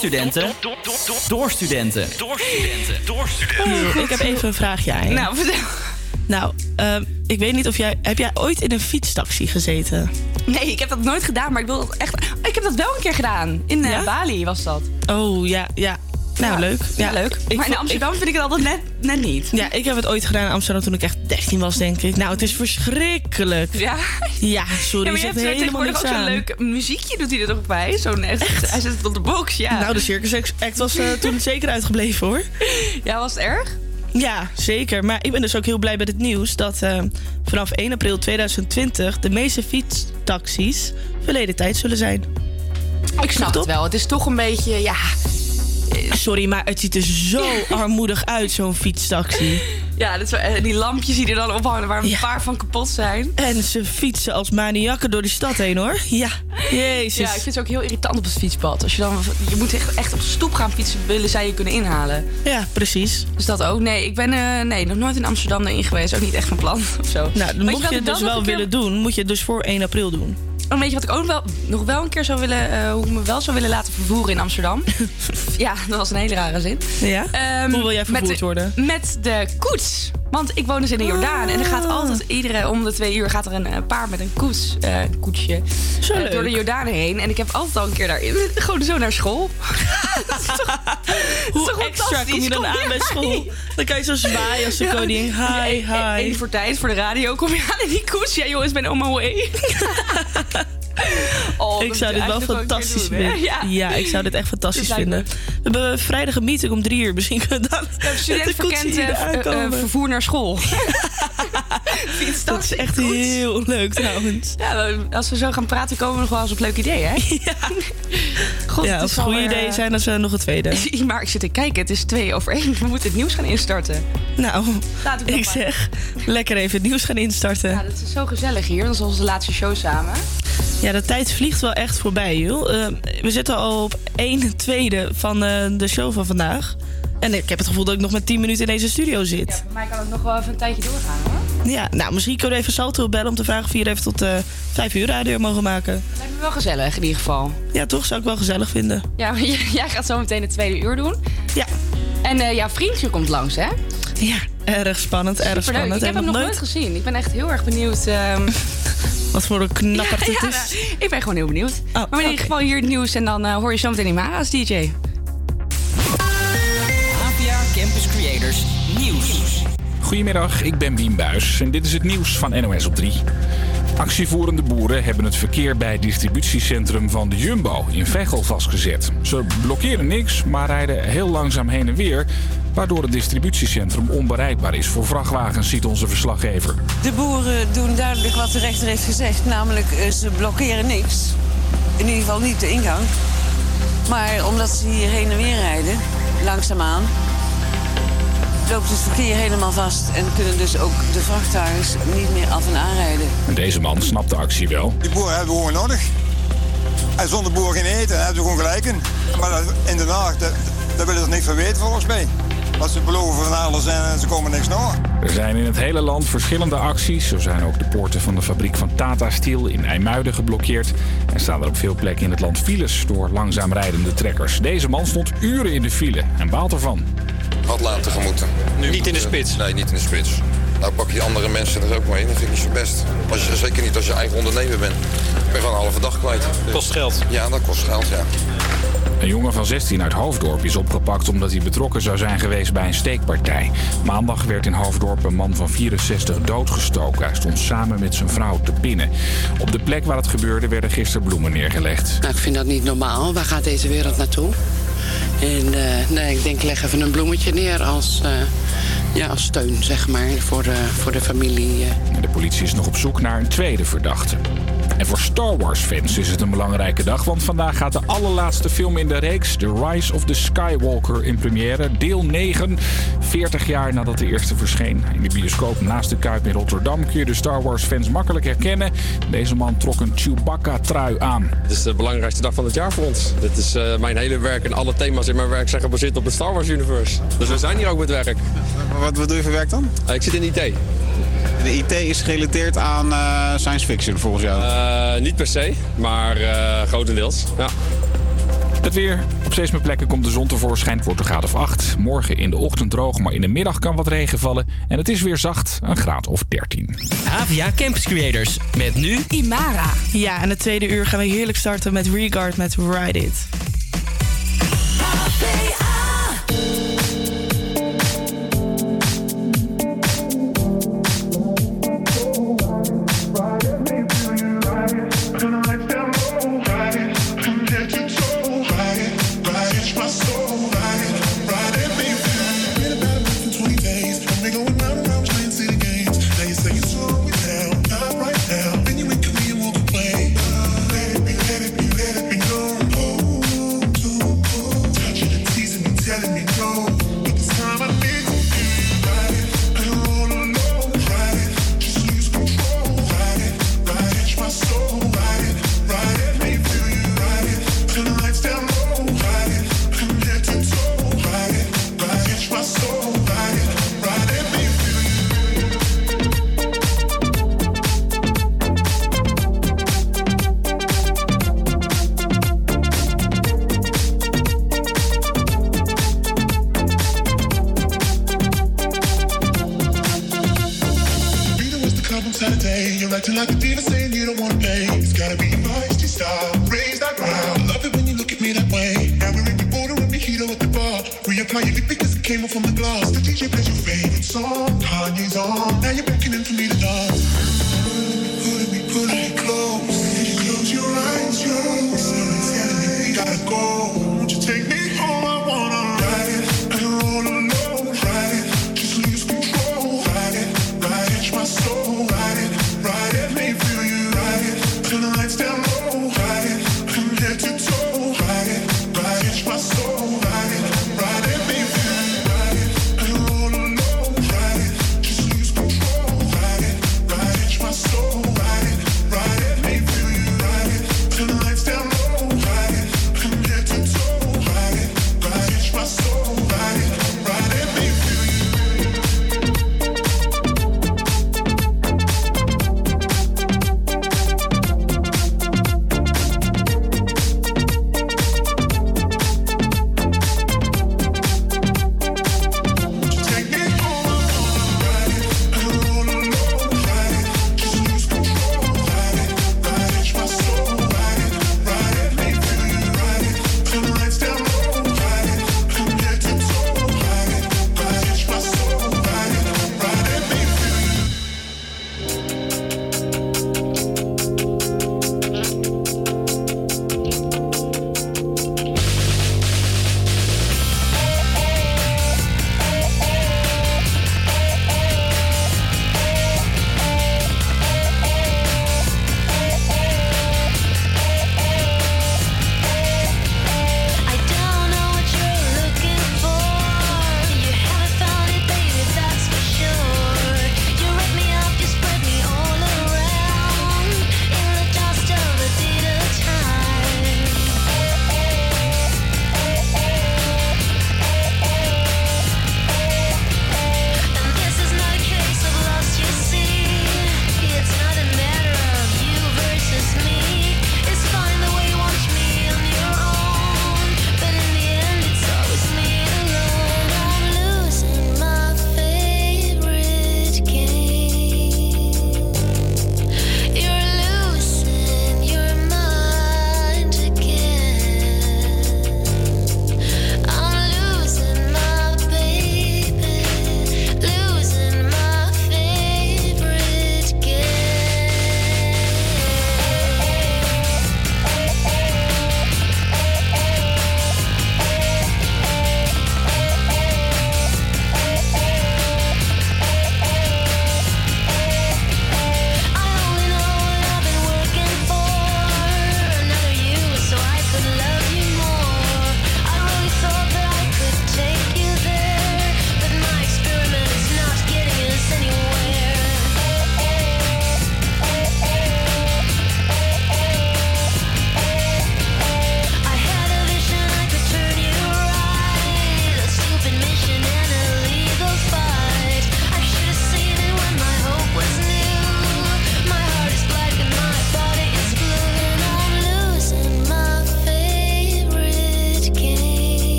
Door studenten. Door studenten. Door studenten. Door studenten. Oeh, ik heb even een vraagje aan je. Nou, vertel. Nou, ehm, ik weet niet of jij... Heb jij ooit in een fietstaxi gezeten? Nee, ik heb dat nooit gedaan, maar ik wil dat echt. Oh, ik heb dat wel een keer gedaan. In eh, Bali was dat. Oh, ja, ja. Nou, Ja, leuk. ja, leuk. Ik Maar in Amsterdam vind ik het altijd net, net niet. Ja, ik heb het ooit gedaan in Amsterdam toen ik echt 13 was, denk ik. Nou, het is verschrikkelijk. Ja? Ja, sorry, ja, maar je hebt tegenwoordig niks ook zo'n leuk muziekje doet hij er toch bij. Zo'n echt. Hij zet het op de box, ja. Nou, de Circus Act was eh, toen zeker uitgebleven, hoor. Ja, was het erg? Ja, zeker. Maar ik ben dus ook heel blij met het nieuws dat eh, vanaf 1 april 2020 de meeste fietstaxis verleden tijd zullen zijn. Ik snap het wel. Het is toch een beetje, ja... Sorry, maar het ziet er zo armoedig uit, zo'n fietstaxi. Ja, dat is eh, die lampjes die er dan ophangen waar een paar van kapot zijn. En ze fietsen als maniakken door die stad heen, hoor. Ja, jezus. Ja, ik vind het ook heel irritant op het fietspad. Als je, dan, je moet echt, echt op de stoep gaan fietsen, willen zij je kunnen inhalen. Ja, precies. Dus dat ook. Nee, ik ben eh, nee, nog nooit in Amsterdam erin geweest. Ook niet echt van plan of zo. Nou, dan Maar mocht ik je het dus wel keer- willen doen, moet je het dus voor 1 april doen. Oh, weet je wat ik ook wel, nog wel een keer zou willen... eh, hoe ik me wel zou willen laten vervoeren in Amsterdam? ja, dat was een hele rare zin. Ja? Ehm, Hoe wil jij met vervoerd de- worden? Met de koets. Want ik woon dus in de Jordaan. En er gaat altijd, iedere om de twee uur gaat er een eh, paar met een koets, koetsje Zo eh, leuk. door de Jordaan heen. En ik heb altijd al een keer daarin. Gewoon zo naar school. dat is toch, dat is Hoe extra kom je dan aan bij school? Dan kan je zo zwaaien als de Ja. Ja, Hi, e- hi. Even voor tijd, voor de radio kom je aan in die koets. Ja jongens, ik ben on my way. Oh, ik dat zou dit wel fantastisch doen, vinden. Ja. Ja. ik zou dit echt fantastisch vinden. We hebben vrijdag een meeting om drie uur. Misschien kunnen we dan Student met de koets verkent hier eh, v- eh, aankomen. vervoer naar school. Dat is echt heel leuk trouwens. Ja, als we zo gaan praten, komen we nog wel eens op leuk idee, hè? Ja. God, ja, als goede alweer, ideeën eh, zijn, dan zijn er nog een tweede. Maar ik zit te kijken, het is twee over één. We moeten het nieuws gaan instarten. Nou, Laat ik zeg, lekker even het nieuws gaan instarten. Ja, dat is zo gezellig hier. Dat is onze laatste show samen. Ja, de tijd vliegt wel echt voorbij, joh. Eh, we zitten al op 1 tweede van eh, de show van vandaag. En ik heb het gevoel dat ik nog met 10 minuten in deze studio zit. Voor mij kan het nog wel even een tijdje doorgaan, hoor. Ja, nou, misschien kunnen we even Salto bellen om te vragen of we hier even tot eh 5 uur radio mogen maken. Lijkt me wel gezellig, in ieder geval. Ja, toch? Zou ik wel gezellig vinden. Ja, maar jij gaat zo meteen het tweede uur doen. Ja. En jouw vriendje komt langs, hè? Ja, erg spannend, erg Superleuk. spannend. Ik heb hem nog nooit gezien. Ik ben echt heel erg benieuwd. ehm, Wat voor een knapper ja, het ja, is. ik ben gewoon heel benieuwd. Oh, maar in ieder geval hier het nieuws en dan eh, hoor je zo meteen Imara als DJ. APA Campus Creators Nieuws. Goedemiddag, ik ben Wien Buis en dit is het nieuws van NOS op 3. Actievoerende boeren hebben het verkeer bij het distributiecentrum van de Jumbo in Veghel vastgezet. Ze blokkeren niks, maar rijden heel langzaam heen en weer, waardoor het distributiecentrum onbereikbaar is voor vrachtwagens, ziet onze verslaggever. De boeren doen duidelijk wat de rechter heeft gezegd. Namelijk, eh, ze blokkeren niks. In ieder geval niet de ingang. Maar omdat ze hier heen en weer rijden, langzaamaan... loopt het verkeer helemaal vast... en kunnen dus ook de vrachtwagens niet meer af en aanrijden. En deze man snapt de actie wel. Die boeren hebben we gewoon nodig. En zonder boeren geen eten, dan hebben ze gewoon gelijk in. Maar dat- in Den Haag, daar daar willen ze niks van weten volgens mij. Wat ze beloven van alles en ze komen niks na. Er zijn in het hele land verschillende acties. Zo zijn ook de poorten van de fabriek van Tata Steel in IJmuiden geblokkeerd. En staan er op veel plekken in het land files door langzaam rijdende trekkers. Deze man stond uren in de file en baalt ervan. Had laten gemoeten. niet in de spits? Nee, niet in de spits. Nou pak je andere mensen er ook mee, dat vind ik niet zo best. Als je, zeker niet als je eigen ondernemer bent. Ik ben gewoon een halve dag kwijt. Kost geld? Ja, dat kost geld, ja. Een jongen van 16 uit Hoofddorp is opgepakt omdat hij betrokken zou zijn geweest bij een steekpartij. Maandag werd in Hoofddorp een man van 64 doodgestoken. Hij stond samen met zijn vrouw te pinnen. Op de plek waar het gebeurde werden gisteren bloemen neergelegd. Nou, ik vind dat niet normaal. Waar gaat deze wereld naartoe? En eh, nee, ik denk, leg even een bloemetje neer als, eh, ja, als steun, zeg maar, voor de, voor de familie. eh. De politie is nog op zoek naar een tweede verdachte. En voor Star Wars-fans is het een belangrijke dag, want vandaag gaat de allerlaatste film in de reeks, The Rise of the Skywalker, in première. Deel 9, 40 jaar nadat de eerste verscheen. In de bioscoop naast de Kuip in Rotterdam kun je de Star Wars-fans makkelijk herkennen. Deze man trok een Chewbacca-trui aan. Het is de belangrijkste dag van het jaar voor ons. Dit is eh, mijn hele werk en alle thema's in mijn werk zijn gebaseerd op het Star Wars universe. Dus we zijn hier ook met werk. Wat, wat doe je voor werk dan? Eh, ik zit in IT. De IT is gerelateerd aan eh, science fiction volgens jou? Eh, niet per se, maar eh, grotendeels. Ja. Het weer. Op steeds meer plekken komt de zon tevoorschijn. Het wordt een graad of 8. Morgen in de ochtend droog, maar in de middag kan wat regen vallen. En het is weer zacht, een graad of 13. AVA Campus Creators. Met nu Imara. Ja, en het tweede uur gaan we heerlijk starten met Regard met Ride It.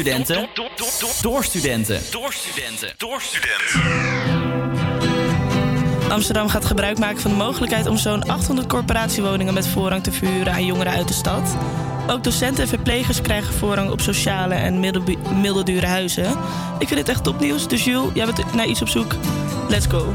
studenten. Door studenten. Door studenten. Door studenten. Amsterdam gaat gebruik maken van de mogelijkheid om zo'n 800 corporatiewoningen met voorrang te verhuren aan jongeren uit de stad. Ook docenten en verplegers krijgen voorrang op sociale en middeldure huizen. Ik vind dit echt topnieuws, dus Jules, jij bent naar iets op zoek. Let's go.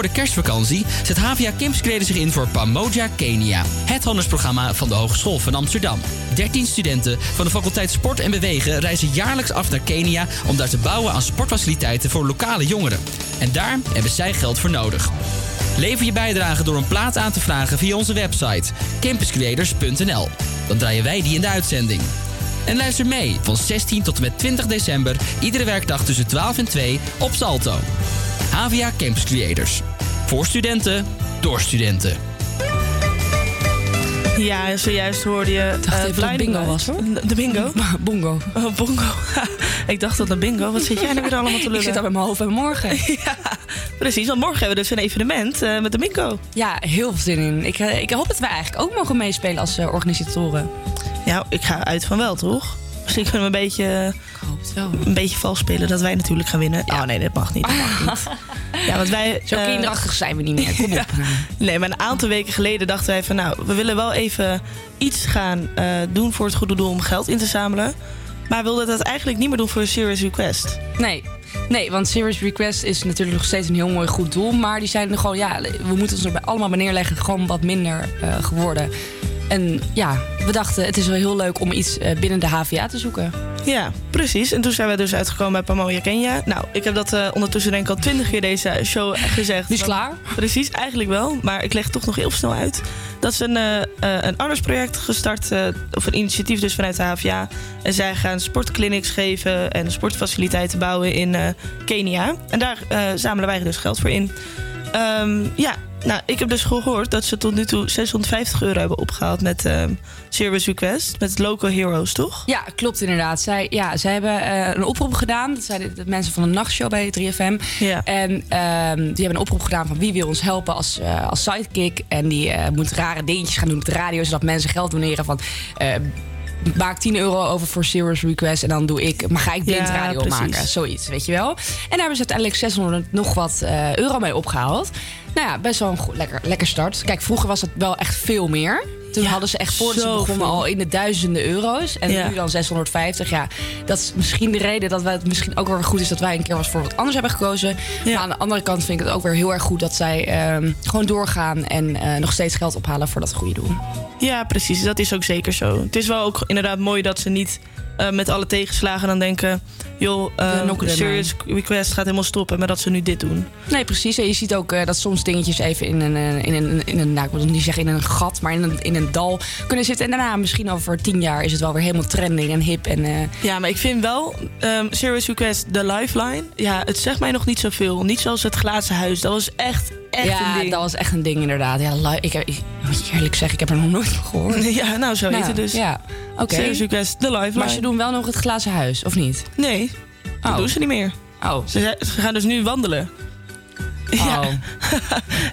Voor de kerstvakantie zet HVA Campscreden zich in voor Pamoja Kenia. Het handelsprogramma van de Hogeschool van Amsterdam. 13 studenten van de faculteit Sport en Bewegen reizen jaarlijks af naar Kenia... om daar te bouwen aan sportfaciliteiten voor lokale jongeren. En daar hebben zij geld voor nodig. Lever je bijdrage door een plaat aan te vragen via onze website campuscreators.nl. Dan draaien wij die in de uitzending. En luister mee van 16 tot en met 20 december, iedere werkdag tussen 12 en 2 op Salto. HVA Campus Creators. Voor studenten, door studenten. Ja, zojuist hoorde je. Ik dacht even dat bingo was, hoor. De bingo? Bongo. Oh, bongo. ik dacht dat een bingo. Wat zit jij nou weer allemaal te lullen? Ik zit al met mijn hoofd bij morgen. ja, precies. Want morgen hebben we dus een evenement eh, met de bingo. Ja, heel veel zin in. Ik, eh, ik hoop dat wij eigenlijk ook mogen meespelen als organisatoren. Ja, ik ga uit van wel, toch? Misschien kunnen we een beetje. Een beetje vals spelen dat wij natuurlijk gaan winnen. Oh nee, dat mag niet. Dat mag niet. Ja, want wij, Zo eh, kinderachtig zijn we niet meer. Kom op. Nee, maar een aantal weken geleden dachten wij van... nou, we willen wel even iets gaan eh, doen voor het goede doel om geld in te zamelen. Maar we wilden dat eigenlijk niet meer doen voor een Serious Request. Nee. Nee, want Serious Request is natuurlijk nog steeds een heel mooi goed doel. Maar die zijn er gewoon, ja, we moeten ons er bij allemaal bij neerleggen. Gewoon wat minder eh, geworden. En ja, we dachten, het is wel heel leuk om iets eh, binnen de HVA te zoeken. Ja, precies. En toen zijn we dus uitgekomen bij Pamoja Kenya. Nou, ik heb dat eh, ondertussen denk ik al twintig keer deze show gezegd. Die is klaar? Precies, eigenlijk wel. Maar ik leg het toch nog heel snel uit. Dat is een, eh, een artsproject gestart, of een initiatief dus vanuit de HVA. En zij gaan sportclinics geven en sportfaciliteiten bouwen in Kenia. En daar zamelen wij dus geld voor in. Ehm, ja, nou, ik heb dus gehoord dat ze tot nu toe 650 euro hebben opgehaald met ehm Serious Request. Met Local Heroes, toch? Ja, klopt inderdaad. Zij, ja, zij hebben eh, een oproep gedaan. Dat zijn de, de mensen van de nachtshow bij 3FM. Ja. En ehm, die hebben een oproep gedaan van wie wil ons helpen als, eh, als sidekick. En die eh, moet rare dingetjes gaan doen op de radio, zodat mensen geld doneren van... Maak 10 euro over voor Serious Request en dan doe ik, maar ga ik blind Ja, radio precies. maken. Zoiets, weet je wel. En daar hebben ze uiteindelijk 600 nog wat euro mee opgehaald. Nou ja, best wel een goed, lekker, lekker start. Kijk, vroeger was het wel echt veel meer. Toen hadden ze echt voordat ze begonnen al in de duizenden euro's. En Ja. nu dan 650. Ja, dat is misschien de reden dat wij het misschien ook wel weer goed is dat wij een keer wat voor wat anders hebben gekozen. Maar aan de andere kant vind ik het ook weer heel erg goed dat zij ehm, gewoon doorgaan en eh, nog steeds geld ophalen voor dat goede doel. Ja, precies. Dat is ook zeker zo. Het is wel ook inderdaad mooi dat ze niet eh, met alle tegenslagen dan denken... joh, eh. Serious Request gaat helemaal stoppen... maar dat ze nu dit doen. Nee, precies. En je ziet ook eh, dat soms dingetjes even in een, in een, in een nou, ik wil niet zeggen in een gat, maar in een, in een dal kunnen zitten. En daarna, misschien over tien jaar, is het wel weer helemaal trending en hip. En, Ja, maar ik vind wel ehm Serious Request, de lifeline... ja, het zegt mij nog niet zoveel. Niet zoals het glazen huis. Dat was echt, echt ja, een ding. dat was echt een ding inderdaad. Ja, ik, heb- ik moet je eerlijk zeggen, ik heb er nog nooit van gehoord. Ja, nou, zo heet Nou, het dus. Ja, oké. Serious Request, de lifeline. Maar ze doen wel nog het glazen huis, of niet? Nee, dat Oh. doen ze niet meer. Oh. Ze, ze gaan dus nu wandelen. Ja.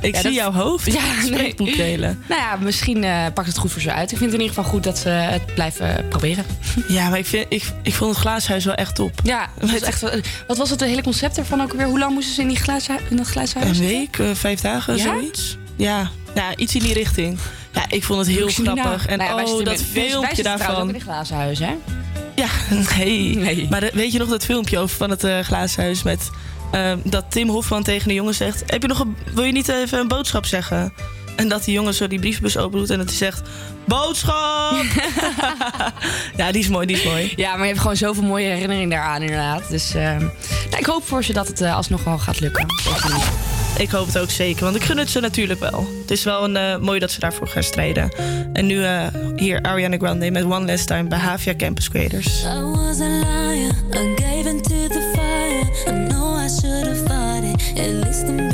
ik Ja, zie dat- jouw hoofd. Ja, Ja, nee. Nou ja, misschien eh, pakt het goed voor ze uit. Ik vind het in ieder geval goed dat ze het blijven proberen. Ja, maar ik, vind, ik, ik vond het glaashuis wel echt top. Ja, het was echt, wat was het hele concept ervan ook weer? Hoe lang moesten ze in, die glazen, in dat glazen huis? Een week, eh, vijf dagen, Ja? zoiets. Ja, ja, iets in die richting. Ja, ik vond het heel grappig. En Nou ja, oh, dat filmpje daarvan. in die glazen huis, hè? Ja, nee. Maar weet je nog dat filmpje over van het eh glaashuis met... eh, dat Tim Hofman tegen de jongen zegt... Heb je nog een, wil je niet even een boodschap zeggen? En dat die jongen zo die brievenbus open doet en dat hij zegt... Boodschap! ja, die is mooi, die is mooi. Ja, maar je hebt gewoon zoveel mooie herinneringen daaraan inderdaad. Dus eh, nou, ik hoop voor ze dat het eh, alsnog wel gaat lukken. Ik hoop het ook zeker, want ik gun het ze natuurlijk wel. Het is wel een, eh, mooi dat ze daarvoor gaan strijden. En nu eh, hier Ariana Grande met One Last Time bij Havia Campus Creators. I was a liar, I know I should have it,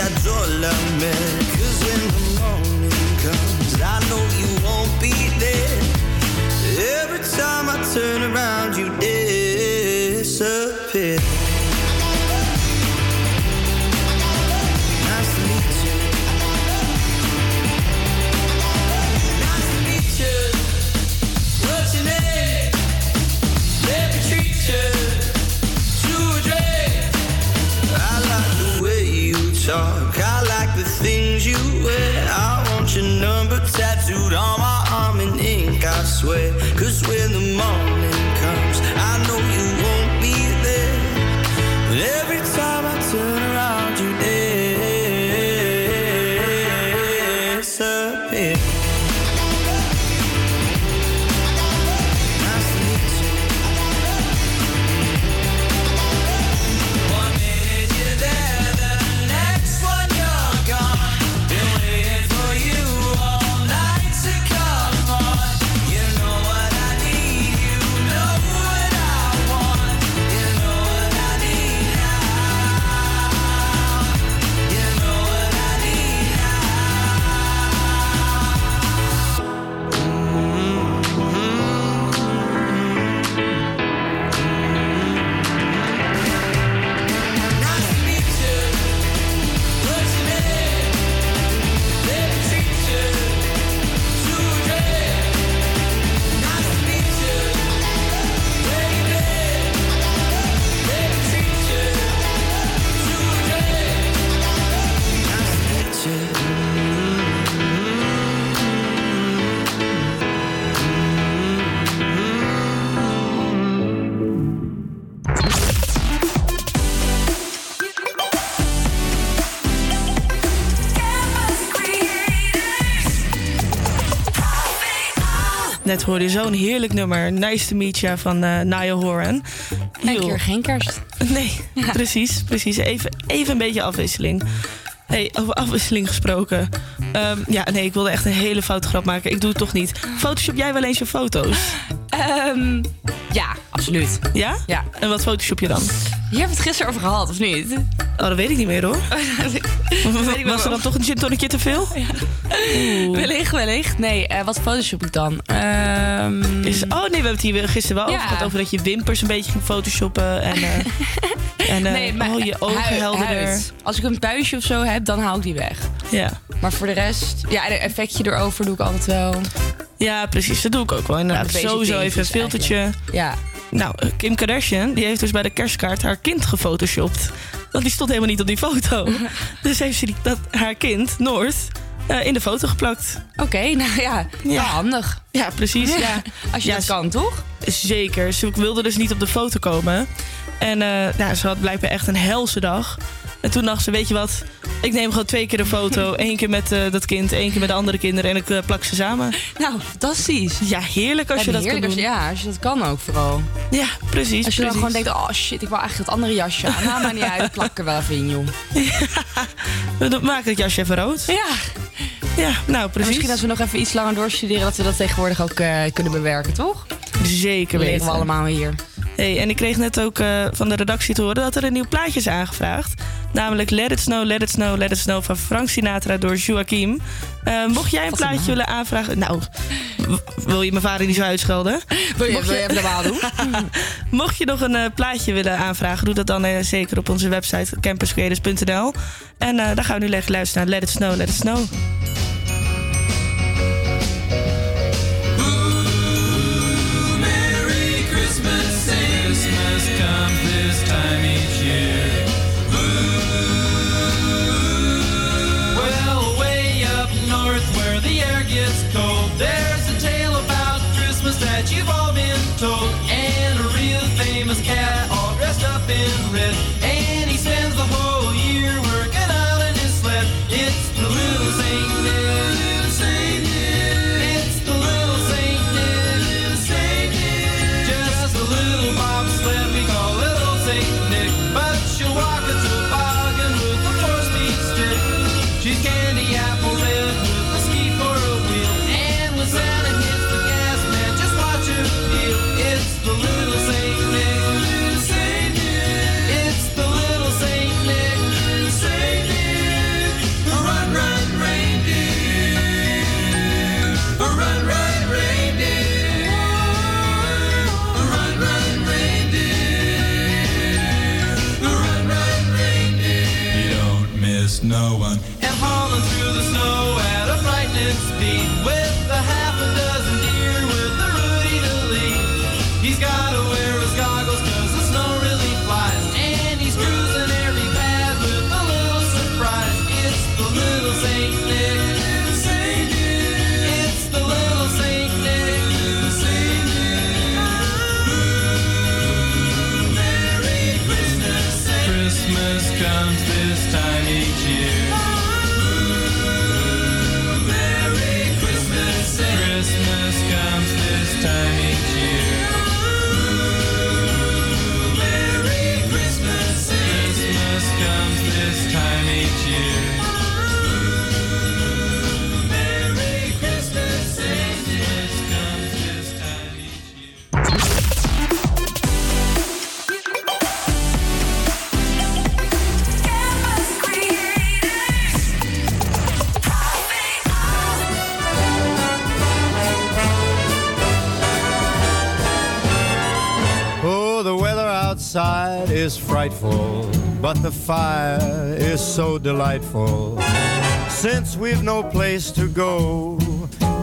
Know j'adore Cause way. Cause when the morning hoorde je zo'n heerlijk nummer. Nice to meet you van eh Niall Horan. Een keer geen kerst. Nee, precies. precies. Even, even een beetje afwisseling. Hey, over afwisseling gesproken. Ehm, ja, nee, ik wilde echt een hele foute grap maken. Ik doe het toch niet. Photoshop jij wel eens je foto's? Ehm, ja, absoluut. Ja? Ja. En wat photoshop je dan? Hebben we het gisteren over gehad, of niet? Oh, dat weet ik niet meer hoor. wel. Was er dan toch een gin tonic te veel? Oeh. Wellicht, wellicht. Nee, eh, wat photoshop ik dan? Ehm, Is, oh nee, we hebben het hier gisteren wel Ja. over gehad. Over dat je wimpers een beetje ging photoshoppen. En, eh, en eh, nee, maar oh, je ogen huid- helderder. huid. Als ik een puistje of zo heb, dan haal ik die weg. Ja. Maar voor de rest, ja, en een effectje erover doe ik altijd wel. Ja, precies. Dat doe ik ook wel. Inderdaad. Sowieso even een filtertje. Ja. Nou, eh, Kim Kardashian die heeft dus bij de kerstkaart haar kind gefotoshopt. Want die stond helemaal niet op die foto. dus heeft ze die, dat, haar kind, Noord, eh, in de foto geplakt. Oké, nou ja, wel handig. Ja, precies. Ja. Als je Ja, dat kan, toch? Zeker. Ze wilde dus niet op de foto komen. En eh, nou, ze had blijkbaar echt een helse dag. En toen dacht ze, weet je wat, ik neem gewoon twee keer een foto. Eén keer met eh, dat kind, één keer met de andere kinderen. En ik eh, plak ze samen. Nou, fantastisch. Ja, heerlijk als Ja, je dat kan doen. Ja, als je dat kan ook vooral. Ja, precies. Als je dan gewoon denkt, oh shit, ik wil eigenlijk dat andere jasje aan. Nou, maar niet uit, ik plak er wel even in, joh. Maak het jasje even rood. Ja. Ja, nou En precies. Misschien als we nog even iets langer doorstuderen... dat we dat tegenwoordig ook eh, kunnen bewerken, toch? Zeker Dat leren weten. we allemaal hier. Hey, en ik kreeg net ook eh, van de redactie te horen dat er een nieuw plaatje is aangevraagd. Namelijk Let It Snow, Let It Snow, Let It Snow van Frank Sinatra door Joachim. Eh, mocht jij een plaatje willen aanvragen... Nou, wil je mijn vader niet zo uitschelden? Wil je, Mocht wil je even normaal doen? Mocht je nog een eh, plaatje willen aanvragen, doe dat dan zeker op onze website campuscreators.nl. En dan gaan we nu lekker luisteren naar Let It Snow, Let It Snow. No one. Is frightful, but the fire is so delightful. Since we've no place to go,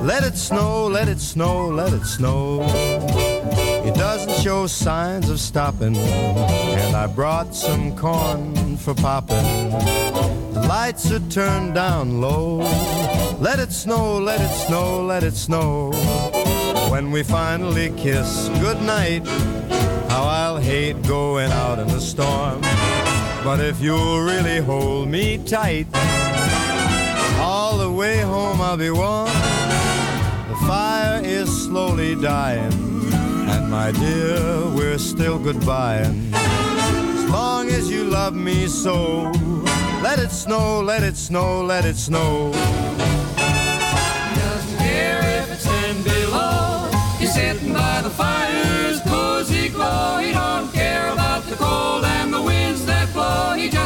let it snow, let it snow, let it snow. It doesn't show signs of stopping, and I brought some corn for popping. The lights are turned down low. Let it snow, let it snow, let it snow. When we finally kiss goodnight, hate going out in the storm. But if you'll really hold me tight, all the way home I'll be warm. The fire is slowly dying, and my dear, we're still goodbying. As long as you love me so, let it snow, let it snow, let it snow. doesn't care if it's 10 below. He's sitting by the fire's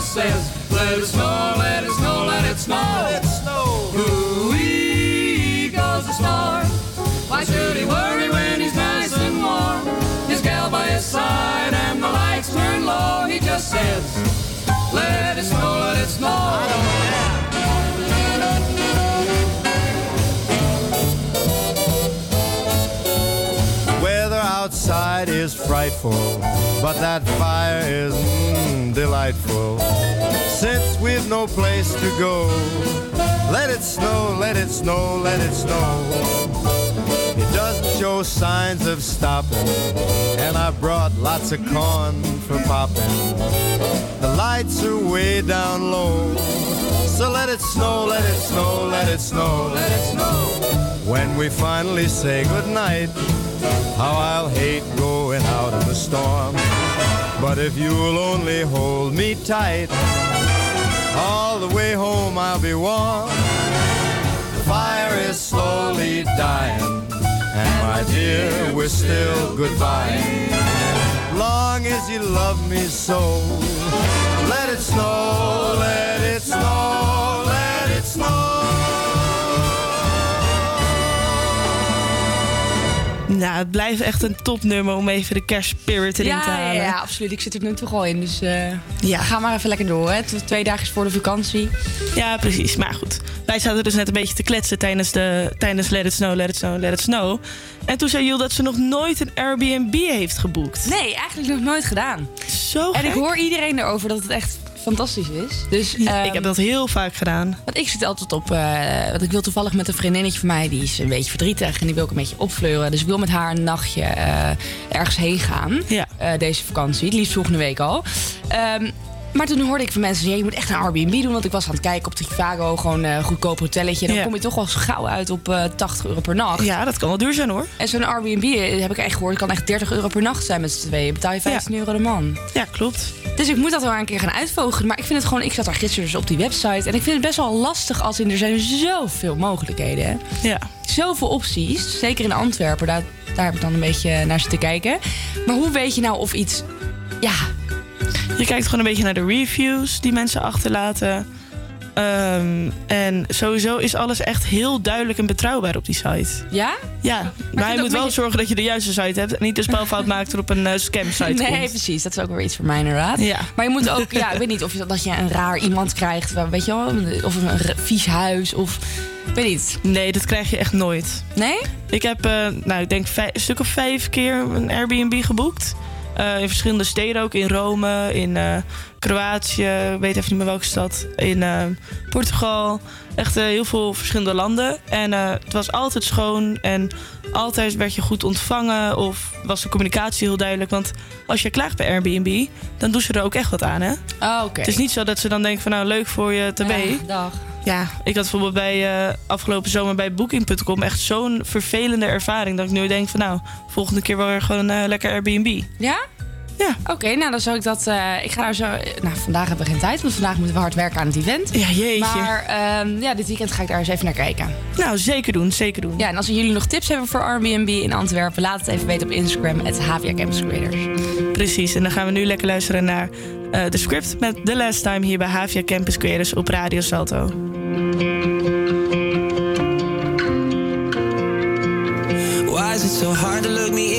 says, let it snow, let it snow, let it snow. Let it snow. Ooh-wee goes the snow. Why should he worry when he's nice and warm? His gal by his side and the lights turn low. He just says, let it snow, let it snow. Is frightful, but that fire is mm, delightful. Since we've no place to go, let it snow, let it snow, let it snow. It doesn't show signs of stopping, and I brought lots of corn for popping. The lights are way down low, so let it snow, let it snow, let it snow, let it snow. When we finally say goodnight, how I'll hate going out in the storm. But if you'll only hold me tight, all the way home I'll be warm. The fire is slowly dying. And my dear, we're still goodbye. Long as you love me so, let it snow, let it snow, Nou, het blijft echt een topnummer om even de kerstspirit erin te Ja, ja, halen. ja, absoluut. Ik zit er nu toch al in. Dus eh ja. ga maar even lekker door. Hè. Twee dagen voor de vakantie. Ja, precies. Maar goed, wij zaten dus net een beetje te kletsen tijdens, de, tijdens Let It Snow, Let It Snow, Let It Snow. En toen zei Jul dat ze nog nooit een Airbnb heeft geboekt. Nee, eigenlijk nog nooit gedaan. Zo En ik hoor iedereen erover dat het echt fantastisch is. Dus, ik heb dat heel vaak gedaan. Want ik zit altijd op... eh, want ik wil toevallig met een vriendinnetje van mij... die is een beetje verdrietig en die wil ik een beetje opfleuren. Dus ik wil met haar een nachtje eh, ergens heen gaan. eh, deze vakantie. Het liefst volgende week al. Ehm, maar toen hoorde ik van mensen... Ja, je moet echt een Airbnb doen. Want ik was aan het kijken op Trivago. Gewoon een goedkoop hotelletje. Dan Ja. kom je toch wel gauw uit op eh 80 euro per nacht. Ja, dat kan wel duur zijn hoor. En zo'n Airbnb, eh, heb ik echt gehoord... kan echt 30 euro per nacht zijn met z'n tweeën. Betaal je 15 euro de man. Ja, klopt. Dus ik moet dat wel een keer gaan uitvogelen. Maar ik vind het gewoon... Ik zat daar gisteren dus op die website. En ik vind het best wel lastig als in... Er zijn zoveel mogelijkheden. Hè? Ja. Zoveel opties. Zeker in Antwerpen. Daar, daar heb ik dan een beetje naar zitten kijken. Maar hoe weet je nou of iets... Ja, Je kijkt gewoon een beetje naar de reviews die mensen achterlaten. Ehm, en sowieso is alles echt heel duidelijk en betrouwbaar op die site. Ja? Ja, maar, je moet wel een beetje- zorgen dat je de juiste site hebt. En niet de spelfout maakt er op een eh, scam site nee, komt. precies. Dat is ook weer iets voor mij inderdaad. Ja. Maar je moet ook... Ja, ik weet niet of je, dat je een raar iemand krijgt. Weet je wel? Of een vies huis. Of... Ik weet niet. Nee, dat krijg je echt nooit. Nee? Ik heb, eh, nou, ik denk vijf, een stuk of vijf keer een Airbnb geboekt. Eh, in verschillende steden ook. In Rome, in eh, Kroatië, ik weet even niet meer welke stad. In eh, Portugal. Echt heel veel verschillende landen. En het was altijd schoon. En altijd werd je goed ontvangen. Of was de communicatie heel duidelijk. Want als je klaagt bij Airbnb, dan doen ze er ook echt wat aan, hè? Oh, oké. Het is niet zo dat ze dan denken van nou, leuk voor je tv. Ja, dag. Ja, ik had bijvoorbeeld bij uh, afgelopen zomer bij Booking.com echt zo'n vervelende ervaring. Dat ik nu denk van nou, volgende keer wel weer gewoon een uh, lekker Airbnb. Ja? Ja. Oké, nou dan zou ik dat... Uh, ik ga daar zo... Nou, vandaag hebben we geen tijd, want vandaag moeten we hard werken aan het event. Ja, jeetje. Maar uh, ja, dit weekend ga ik daar eens even naar kijken. Nou, zeker doen, zeker doen. Ja, en als jullie nog tips hebben voor Airbnb in Antwerpen... laat het even weten op Instagram, het Havia Campus Creators. Precies, en dan gaan we nu lekker luisteren naar uh, de script met The Last Time hier bij Havia Campus Creators op Radio Salto. So hard to look me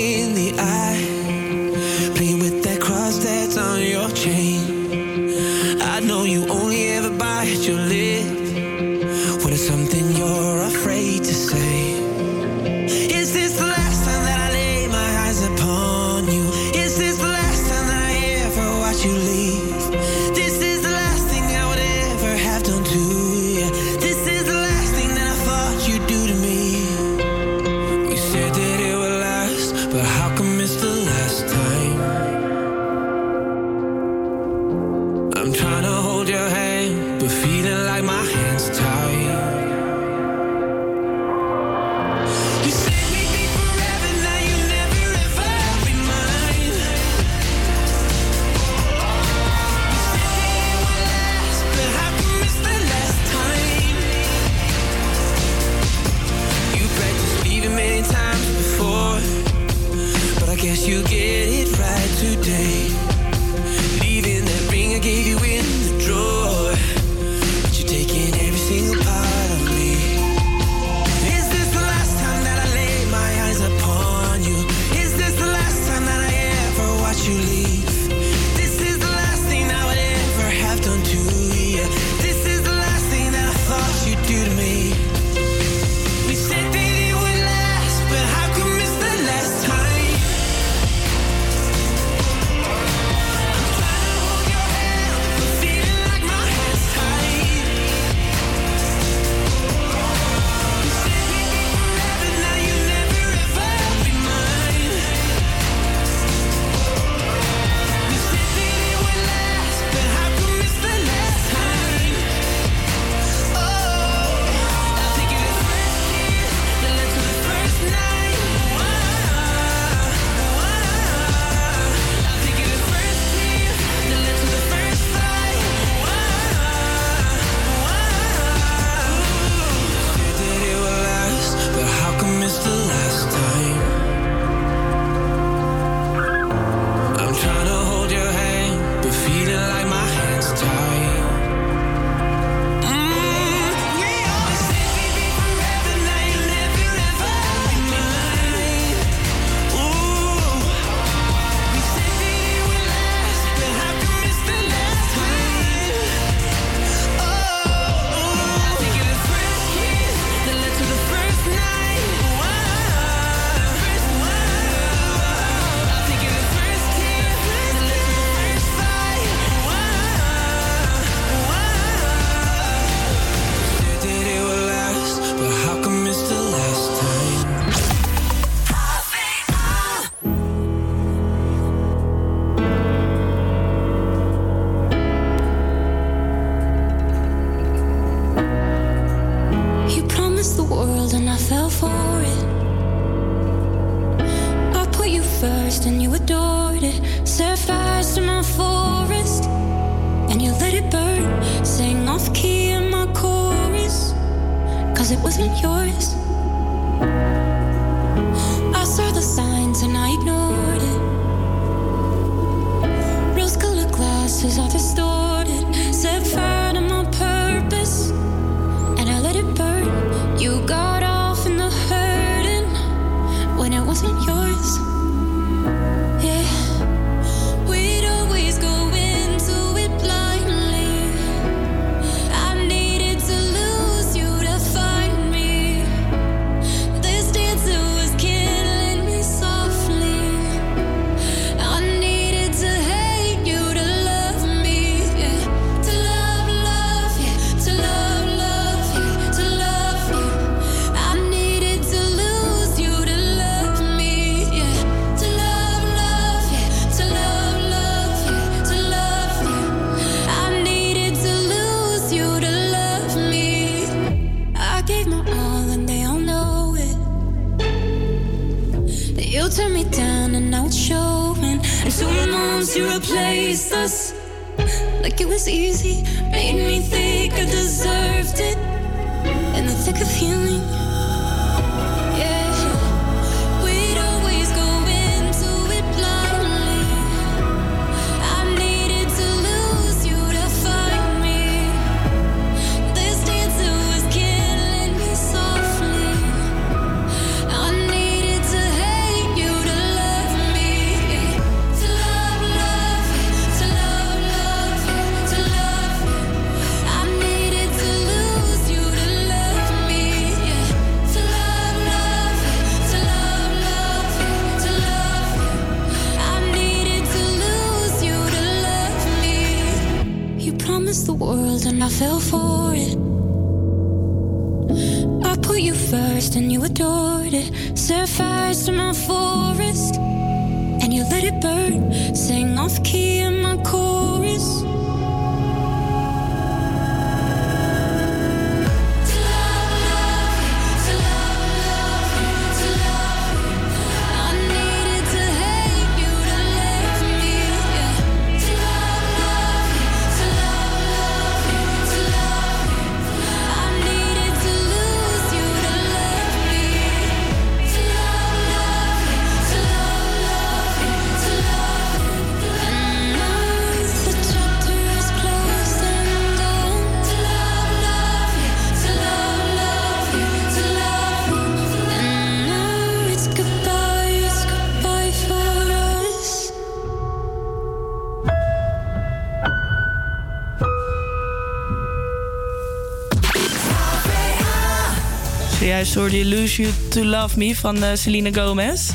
je Lose You To Love Me van eh, Selena Gomez.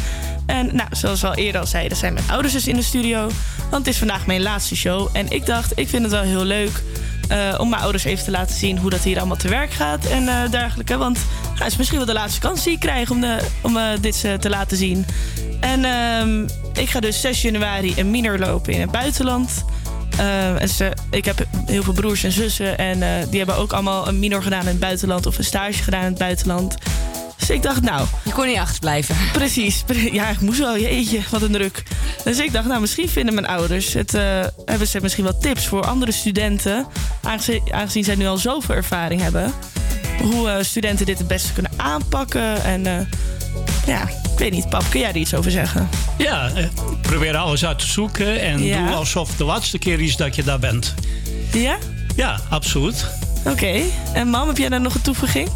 En nou, zoals we al eerder al zeiden, zijn mijn ouders dus in de studio. Want het is vandaag mijn laatste show. En ik dacht, ik vind het wel heel leuk eh, om mijn ouders even te laten zien hoe dat hier allemaal te werk gaat en eh, dergelijke. Want nou, is misschien wel de laatste kans die ik krijg om, de, om dit te laten zien. En ehm, ik ga dus 6 januari een minor lopen in het buitenland. En ze, ik heb heel veel broers en zussen. En die hebben ook allemaal een minor gedaan in het buitenland. Of een stage gedaan in het buitenland. Dus ik dacht, nou... Je kon niet achterblijven. Precies. Pre- Ja, ik moest wel. Jeetje, wat een druk. Dus ik dacht, nou, misschien vinden mijn ouders... Het, eh, hebben ze misschien wat tips voor andere studenten. Aangezien, aangezien zij nu al zoveel ervaring hebben. Hoe eh, studenten dit het beste kunnen aanpakken. En eh, ja, ik weet niet. Pap, kun jij er iets over zeggen? Ja, probeer alles uit te zoeken en Ja. doe alsof het de laatste keer is dat je daar bent. Ja? Ja, absoluut. Oké. En mam, heb jij daar nog een toevoeging?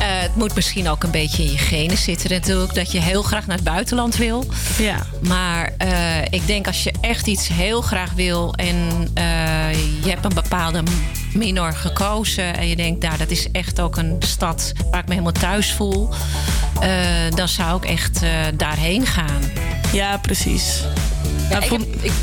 Eh, het moet misschien ook een beetje in je genen zitten natuurlijk. Dat je heel graag naar het buitenland wil. Ja. Maar eh, ik denk als je echt iets heel graag wil... en eh, je hebt een bepaalde minor gekozen... en je denkt, nou, dat is echt ook een stad waar ik me helemaal thuis voel... eh, dan zou ik echt eh, daarheen gaan. Ja, precies. Ja, ik heb,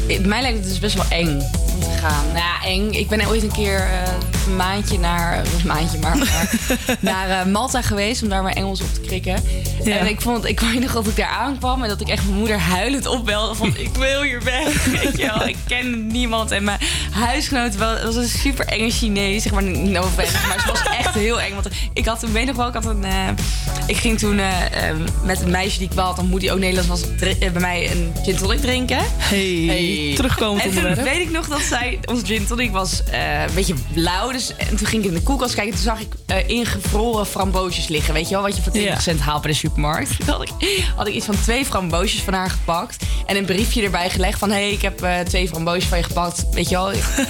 ik, mij lijkt het dus best wel eng om te gaan. Nou ja, eng. Ik ben ooit een keer eh, een maandje naar... Een maandje maar, maar naar eh, Malta geweest om daar mijn Engels op te krikken. Ja. En ik vond, ik weet nog dat ik daar aankwam en dat ik echt mijn moeder huilend opbelde van ik wil hier weg. Weet je wel, ik ken niemand en mijn huisgenoot was een super enge Chinees, zeg maar no offense, maar ze was echt heel eng. Want ik had toen, weet nog wel, ik had een, eh, ik ging toen eh, eh, met een meisje die ik wel had ontmoet die ook Nederlands was, eh, bij mij een gin tonic drinken. Hey, terugkomend En toen weet ik nog dat zij, onze gin tonic was eh, een beetje lauw. Dus, en toen ging ik in de koelkast kijken. Toen zag ik eh, ingevroren framboosjes liggen. Weet je wel, wat je voor 20 Ja. cent haalt bij de supermarkt. Toen had ik, had ik iets van twee framboosjes van haar gepakt. En een briefje erbij gelegd van... hé, hey, ik heb eh, twee framboosjes van je gepakt. Weet je wel,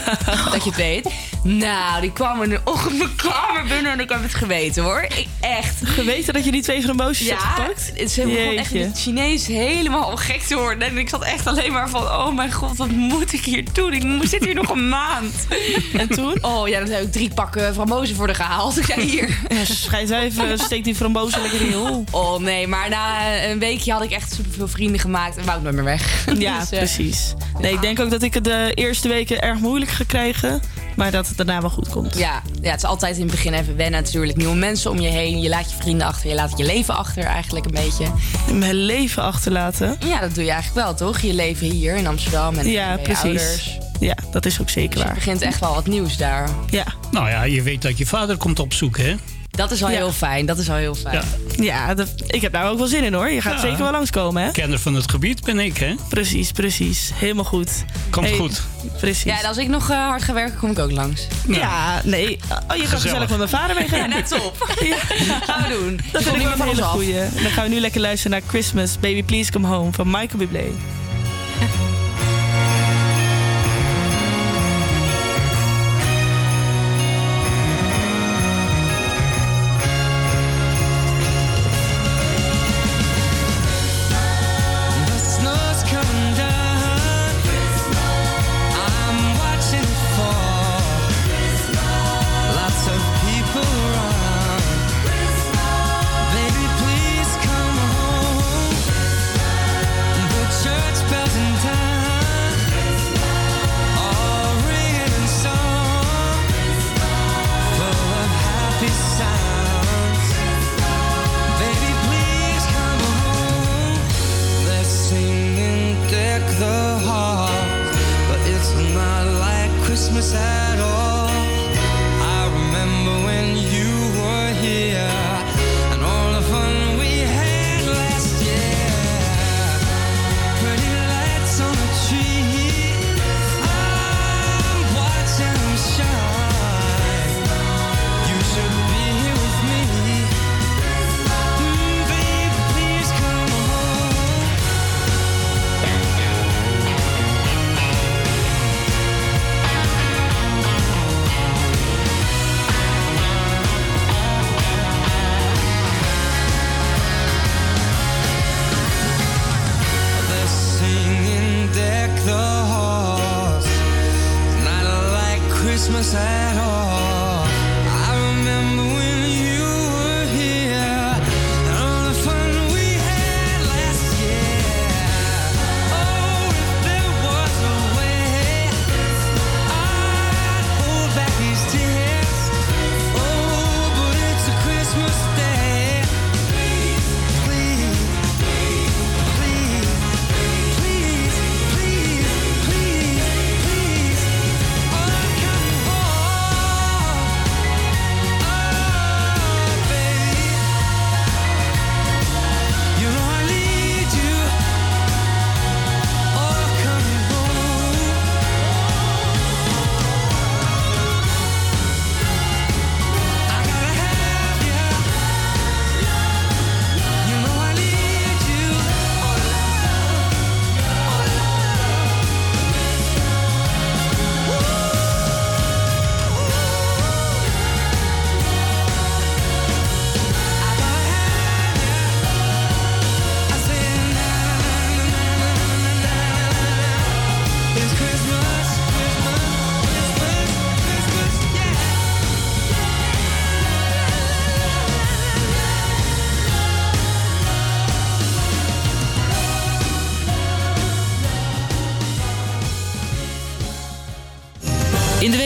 dat je het weet. Nou, die kwam in de ochtend mijn kamer binnen en ik heb het geweten hoor. Ik, echt. Geweten dat je die twee framboosjes ja, hebt gepakt? Ze begon echt in het Chinees helemaal gek te worden. En ik zat echt alleen maar van... oh mijn god, wat moet ik hier doen? Ik zit hier nog een maand. En toen? Oh ja, dan drie pakken frambozen voor de gehaald. Ik zei hier. Schijt even, steek die frambozen lekker in je hol. Oh nee, maar na een weekje had ik echt superveel vrienden gemaakt. En wou ik nooit meer weg. Ja, Dus, eh, precies. Nee, ik denk ook dat ik het de eerste weken erg moeilijk ga krijgen. Maar dat het daarna wel goed komt. Ja, ja, het is altijd in het begin even wennen natuurlijk. Nieuwe mensen om je heen. Je laat je vrienden achter. Je laat je leven achter eigenlijk een beetje. Mijn leven achterlaten. Ja, dat doe je eigenlijk wel, toch? Je leven hier in Amsterdam en Ja, bij je precies. ouders. Ja, dat is ook zeker Dus waar. er begint echt wel wat nieuws daar. Ja. Nou ja, je weet dat je vader komt opzoeken, hè? Dat is wel Ja. heel fijn. Dat is wel heel fijn. Ja. Ja, dat, ik heb daar ook wel zin in hoor. Je gaat Ja. zeker wel langskomen, hè? Kenner van het gebied ben ik, hè? Precies, precies. Helemaal goed. Komt Hey, goed. Precies. Ja, en als ik nog eh, hard ga werken, kom ik ook langs. Ja, nee. Oh, je kan Gezellig. gezellig met mijn vader meegaan. Ja, net top. Gaan we doen. Dat vind ik wel een hele goeie. Dan gaan we nu lekker luisteren naar Christmas, Baby Please Come Home van Michael Bublé.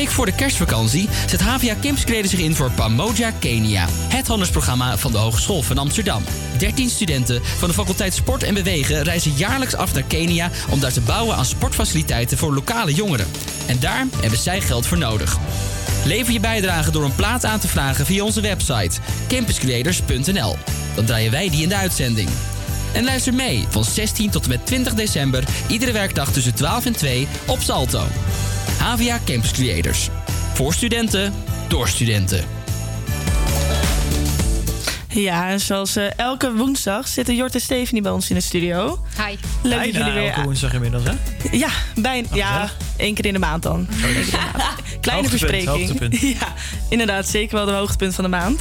Week voor de kerstvakantie zet HVA Campscreden zich in voor Pamoja Kenia. Het handelsprogramma van de Hogeschool van Amsterdam. 13 studenten van de faculteit Sport en Bewegen reizen jaarlijks af naar Kenia... om daar te bouwen aan sportfaciliteiten voor lokale jongeren. En daar hebben zij geld voor nodig. Lever je bijdrage door een plaat aan te vragen via onze website campuscreators.nl. Dan draaien wij die in de uitzending. En luister mee van 16 tot en met 20 december, iedere werkdag tussen 12 en 2 op Salto. HVA Campus Creators. Voor studenten, door studenten. Ja, en zoals eh, elke woensdag zitten Jort en Stephanie bij ons in de studio. Hi. Leuk dat Bijna jullie weer... elke woensdag inmiddels, hè? Ja, bijna. Ja, één keer in de maand dan. Maand. Kleine Hoogtepunt, verspreking. hoogtepunt. Ja, inderdaad. Zeker wel de hoogtepunt van de maand.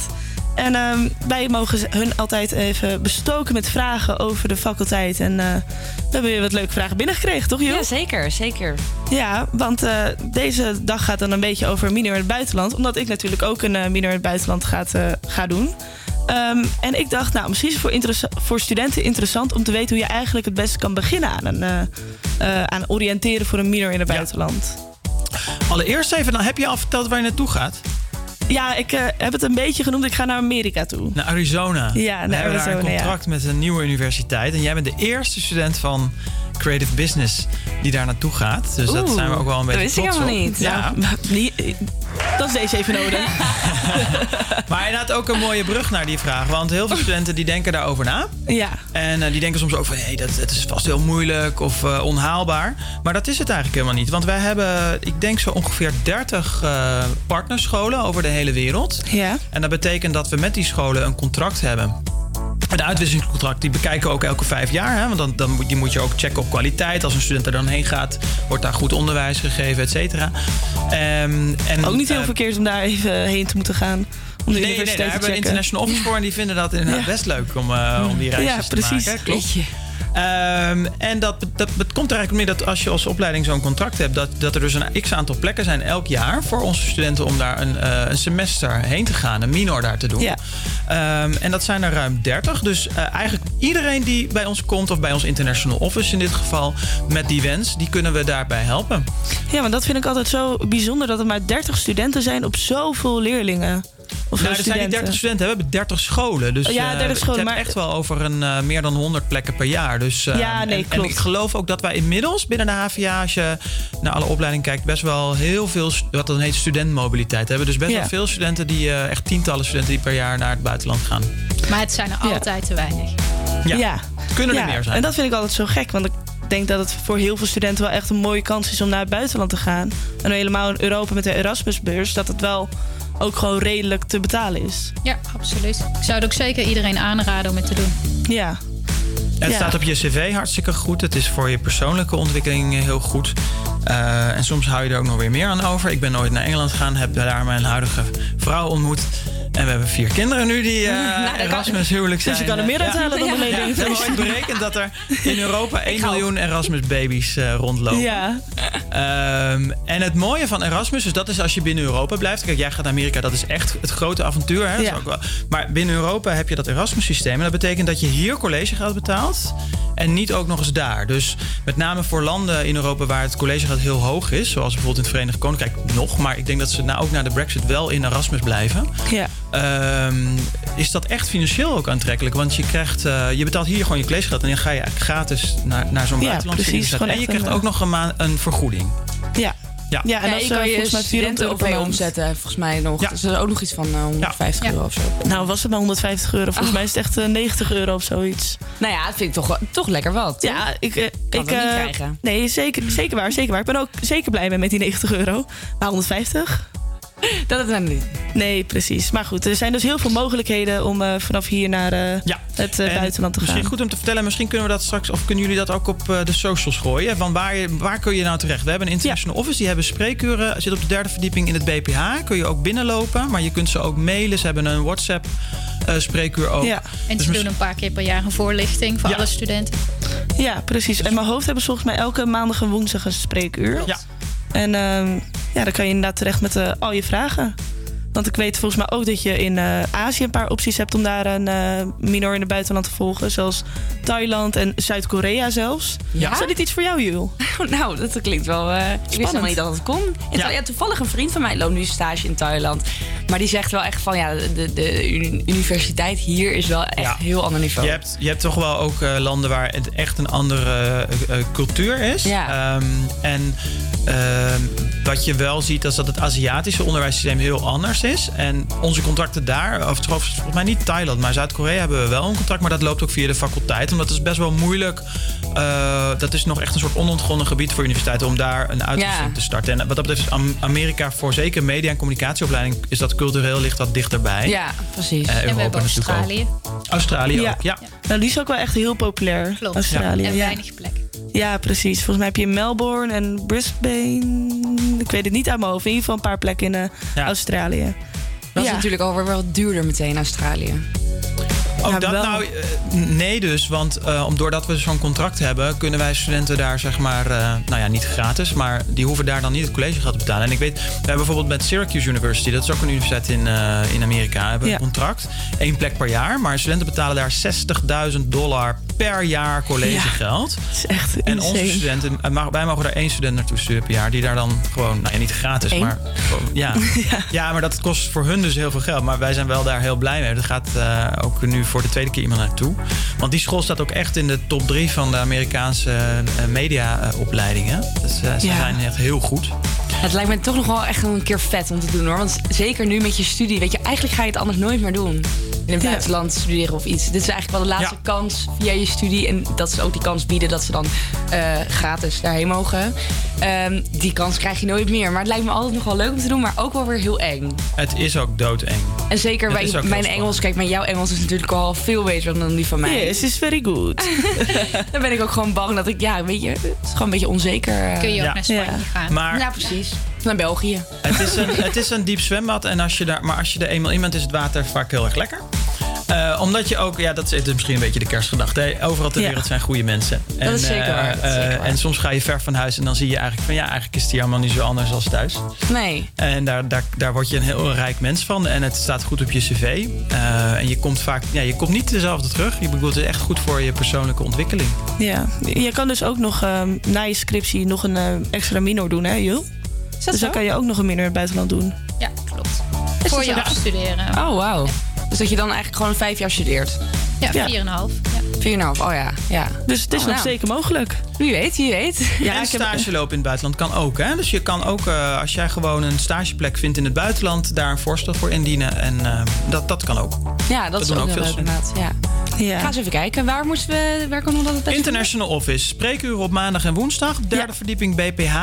En ehm, wij mogen hun altijd even bestoken met vragen over de faculteit. En eh, we hebben weer wat leuke vragen binnengekregen, toch Joh? Ja, zeker, zeker. Ja, want eh, deze dag gaat dan een beetje over minor in het buitenland. Omdat ik natuurlijk ook een minor in het buitenland gaat, eh, ga doen. Ehm, en ik dacht, nou, misschien is het voor, voor studenten interessant om te weten hoe je eigenlijk het beste kan beginnen aan, een, eh, eh, aan oriënteren voor een minor in het buitenland. Allereerst even, dan heb je al verteld waar je naartoe gaat? Ja, ik eh, heb het een beetje genoemd. Ik ga naar Amerika toe. Naar Arizona. Ja, We naar hebben daar een Arizona, ja. contract met een nieuwe universiteit. En jij bent de eerste student van Creative Business die daar naartoe gaat. Dus dat zijn we ook wel een dat beetje wist ik trots op. helemaal niet. Ja. Nou, die- dat is deze even nodig. Maar inderdaad ook een mooie brug naar die vraag. Want heel veel studenten die denken daarover na. Ja. En eh, die denken soms ook van... Hey, dat, het is vast heel moeilijk of eh, onhaalbaar. Maar dat is het eigenlijk helemaal niet. Want wij hebben, ik denk zo ongeveer 30 eh, partnerscholen over de hele wereld. Ja. En dat betekent dat we met die scholen een contract hebben. Het uitwisselingscontract die bekijken we ook elke vijf jaar. Hè? Want dan, dan moet, die moet je ook checken op kwaliteit. Als een student er dan heen gaat, wordt daar goed onderwijs gegeven, et cetera. Ehm, en, Ook niet heel eh, verkeerd om daar even heen te moeten gaan. Om de Nee, nee, daar te hebben we een international office voor. En die vinden dat inderdaad Ja. best leuk om, eh, om die reisjes Ja, te precies. maken. Klopt. Ehm, en dat, dat, komt er eigenlijk mee dat als je als opleiding zo'n contract hebt... Dat, dat er dus een x-aantal plekken zijn elk jaar voor onze studenten... om daar een, eh, een semester heen te gaan, een minor daar te doen. Ja. Ehm, en dat zijn er ruim 30. Dus eh, eigenlijk iedereen die bij ons komt... of bij ons international office in dit geval... met die wens, die kunnen we daarbij helpen. Ja, maar dat vind ik altijd zo bijzonder dat er maar 30 studenten zijn op zoveel leerlingen. Of Nou, er zijn niet 30 studenten, we hebben 30 scholen. Dus Oh ja, eh, 30 scholen, het maar- hebt echt wel over een, eh, meer dan 100 plekken per jaar. Dus, eh, Ja, nee, en, en klopt. ik geloof ook dat wij inmiddels binnen de HVA, als je naar alle opleidingen kijkt, best wel heel veel, wat dan heet studentmobiliteit hebben. Dus best Ja. wel veel studenten die, eh, echt tientallen studenten die per jaar naar het buitenland gaan. Maar het zijn er altijd te weinig. Ja. Kunnen er Ja, meer zijn. En dat vind ik altijd zo gek, want ik denk dat het voor heel veel studenten wel echt een mooie kans is om naar het buitenland te gaan. En helemaal in Europa met de Erasmusbeurs, dat het wel ook gewoon redelijk te betalen is. Ja, absoluut. Ik zou het ook zeker iedereen aanraden om het te doen. Ja. Het Ja. staat op je cv hartstikke goed. Het is voor je persoonlijke ontwikkeling heel goed. Eh, en soms hou je er ook nog weer meer aan over. Ik ben nooit naar Engeland gegaan, heb daar mijn huidige vrouw ontmoet. En we hebben vier kinderen nu die eh Nou, Erasmus huwelijk zijn. Dus je kan er meer uithalen dan ja. alleen Ja, dingen We hebben ooit berekend dat er in Europa 1 miljoen Erasmus baby's eh, rondlopen. Ja. Ehm, en het mooie van Erasmus, dus dat is als je binnen Europa blijft. Kijk, jij gaat naar Amerika, dat is echt het grote avontuur. Hè? Dat is Ja. ook wel- maar binnen Europa heb je dat Erasmus-systeem. En dat betekent dat je hier collegegeld betaalt en niet ook nog eens daar. Dus met name voor landen in Europa waar het collegegeld heel hoog is, zoals bijvoorbeeld in het Verenigd Koninkrijk nog, maar ik denk dat ze nou ook na de Brexit wel in Erasmus blijven. Ja. Ehm, is dat echt financieel ook aantrekkelijk? Want je, krijgt, eh, je betaalt hier gewoon je collegegeld en dan ga je eigenlijk gratis naar, naar zo'n Ja, buitenlandse. Gewoon En je krijgt een, ook nog een, een vergoeding. Ja. Ja, Ja, en Ja, je kan eh, je volgens mij 400 euro per studenten-OV maand. omzetten, volgens mij nog. Dat is ook nog iets van eh, 150 euro of zo. Nou, was het maar 150 euro. Volgens Oh. mij is het echt eh, 90 euro of zoiets. Nou ja, dat vind ik toch, toch lekker wat. Ja, ik, eh, Kan ik niet eh, krijgen. Nee, zeker, zeker waar, zeker waar. Ik ben ook zeker blij mee met die 90 euro. Maar 150? Dat is dan niet. Nee, precies. Maar goed, er zijn dus heel veel mogelijkheden om eh, vanaf hier naar eh, het eh, En buitenland te gaan. Misschien goed om te vertellen, misschien kunnen we dat straks, of kunnen jullie dat ook op eh, de socials gooien? Van waar, waar kun je nou terecht? We hebben een international office, die hebben spreekuren, zit op de derde verdieping in het BPH. Kun je ook binnenlopen, maar je kunt ze ook mailen. Ze hebben een WhatsApp eh, spreekuur ook. Ja. En Dus ze mis- doen een paar keer per jaar een voorlichting voor alle studenten. Ja, precies. En mijn hoofd hebben ze volgens mij elke maandag en woensdag een spreekuur. Ja. En ehm, ja, dan kan je inderdaad terecht met eh, al je vragen. Want ik weet volgens mij ook dat je in eh, Azië een paar opties hebt om daar een eh, minor in het buitenland te volgen. Zoals Thailand en Zuid-Korea zelfs. Ja? Is dat niet iets voor jou, Jul? nou, dat klinkt wel... eh, ik wist helemaal niet dat het kon. Ja, toevallig een vriend van mij loopt nu stage in Thailand. Maar die zegt wel echt van... Ja, de, de uni- universiteit hier is wel echt een heel ander niveau. Je hebt, je hebt toch wel ook landen waar het echt een andere cultuur is. Ja. Ehm, en ehm, wat je wel ziet, is dat het Aziatische onderwijssysteem heel anders is. En onze contracten daar, of trouwens, volgens mij niet Thailand, maar Zuid-Korea hebben we wel een contract. Maar dat loopt ook via de faculteit. Omdat het is best wel moeilijk. eh, dat is nog echt een soort onontgonnen gebied voor universiteiten om daar een uitwisseling Ja. te starten. En wat dat betreft is Amerika voor zeker media- en communicatieopleiding is dat cultureel ligt dat dichterbij. Ja, precies. Eh, En we Europa hebben natuurlijk ook. Australië. Australië Ja. ook, ja. Nou, die is ook wel echt heel populair. Klopt. Australië. En ja. weinig plek. Ja, precies. Volgens mij heb je in Melbourne en Brisbane. Ik weet het niet uit mijn hoofd. In ieder geval een paar plekken in eh, Australië. Dat is Ja. natuurlijk alweer wel duurder meteen, Australië. Ook Ja, dat wel. nou, eh, nee dus, want eh, om, doordat we zo'n contract hebben... kunnen wij studenten daar zeg maar, eh, nou ja, niet gratis... maar die hoeven daar dan niet het collegegeld te betalen. En ik weet, we hebben bijvoorbeeld met Syracuse University... dat is ook een universiteit in, eh, in Amerika, hebben we Ja. een contract. Eén plek per jaar, maar studenten betalen daar 60.000 dollar per jaar collegegeld. Dat is echt En onze studenten, eh, wij mogen er één student naartoe sturen per jaar... die daar dan gewoon, nou ja, niet gratis, Eén? maar... gewoon- ja. ja, maar dat kost voor hun dus heel veel geld. Maar wij zijn wel daar heel blij mee. Er gaat eh, ook nu voor de tweede keer iemand naartoe. Want die school staat ook echt in de top drie van de Amerikaanse eh, mediaopleidingen. Dus ze Ja. zijn echt heel goed. Het lijkt me toch nog wel echt een keer vet om te doen hoor. Want zeker nu met je studie, weet je, eigenlijk ga je het anders nooit meer doen. In het buitenland studeren of iets. Dit is eigenlijk wel de laatste kans via je studie. En dat ze ook die kans bieden dat ze dan eh, gratis daarheen mogen. Ehm, die kans krijg je nooit meer. Maar het lijkt me altijd nog wel leuk om te doen, maar ook wel weer heel eng. Het is ook doodeng. En zeker Het bij mijn spannend. Engels, kijk, maar jouw Engels is natuurlijk al veel beter dan die van mij. Yes, is very good. Dan ben ik ook gewoon bang dat ik, ja, weet je, het is gewoon een beetje onzeker. eh. Kun je ook Ja. naar Spanje Ja. gaan. Maar- Ja, precies. Naar België. Het is een, het is een diep zwembad. En als je daar, maar als je er eenmaal in bent, is het water vaak heel erg lekker. Eh, omdat je ook, ja, dat is misschien een beetje de kerstgedachte. hè. Overal ter Ja. wereld zijn goede mensen. En, is zeker eh, dat is eh, zeker waar. En soms ga je ver van huis en dan zie je eigenlijk van ja, eigenlijk is het hier allemaal niet zo anders als thuis. Nee. En daar, daar, daar word je een heel rijk mens van. En het staat goed op je cv. Eh, en je komt vaak, ja, je komt niet dezelfde terug. Je bedoelt het is echt goed voor je persoonlijke ontwikkeling. Ja, je kan dus ook nog ehm, na je scriptie nog een eh, extra minor doen, hè, Jul? dat dus zo? dan kan je ook nog een minor in het buitenland doen. Ja, klopt. Is Voor je afstuderen. Oh, wauw. Dus dat je dan eigenlijk gewoon vijf jaar studeert? Ja, Ja. 4,5. Ja. 4,5, oh ja. ja. Dus het is Oh, nog nou. zeker mogelijk. Wie weet, wie weet. Ja, en stage lopen in het buitenland kan ook. Hè? Dus je kan ook, eh, als jij gewoon een stageplek vindt in het buitenland, daar een voorstel voor indienen. En eh, dat, dat kan ook. Ja, dat, Dat is ook ook heel veel leuk inderdaad. Ja. Ja. Ga eens even kijken. Waar, moesten we, waar kunnen we dat het International Office. Spreekuren op maandag en woensdag. Derde verdieping BPH.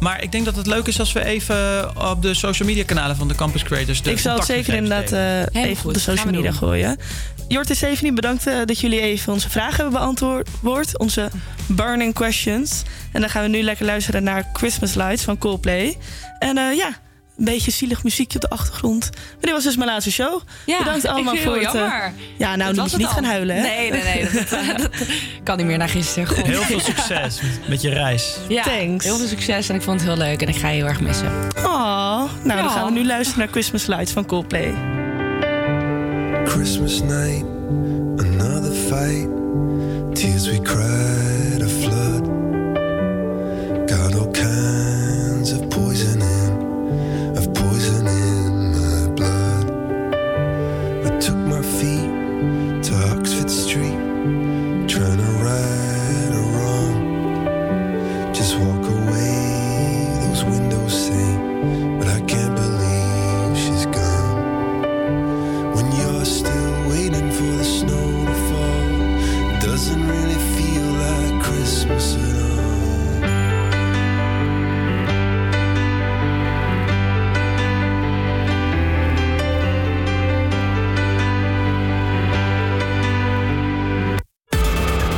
Maar ik denk dat het leuk is als we even op de social media kanalen van de Campus Creators. De ik zal het zeker inderdaad eh, even op de social media gooien. Jort en Stephanie, bedankt eh, dat jullie even onze vragen hebben beantwoord. Onze burning questions. En dan gaan we nu lekker luisteren naar Christmas Lights van Coldplay. En eh, ja, een beetje zielig muziekje op de achtergrond. Maar dit was dus mijn laatste show. Ja, bedankt ik allemaal vind voor het eh, jammer. ja, nou, Dat was moet je het niet gaan huilen, hè? Nee, nee, nee. Dat, dat kan niet meer naar gisteren. God. Heel veel succes met- met je reis. Ja, Thanks. heel veel succes en ik vond het heel leuk en ik ga je heel erg missen. Oh, nou, Ja. dan gaan we nu luisteren naar Christmas Lights van Coldplay. Christmas night, another fight. Tears we cried, a flood. Got all kinds.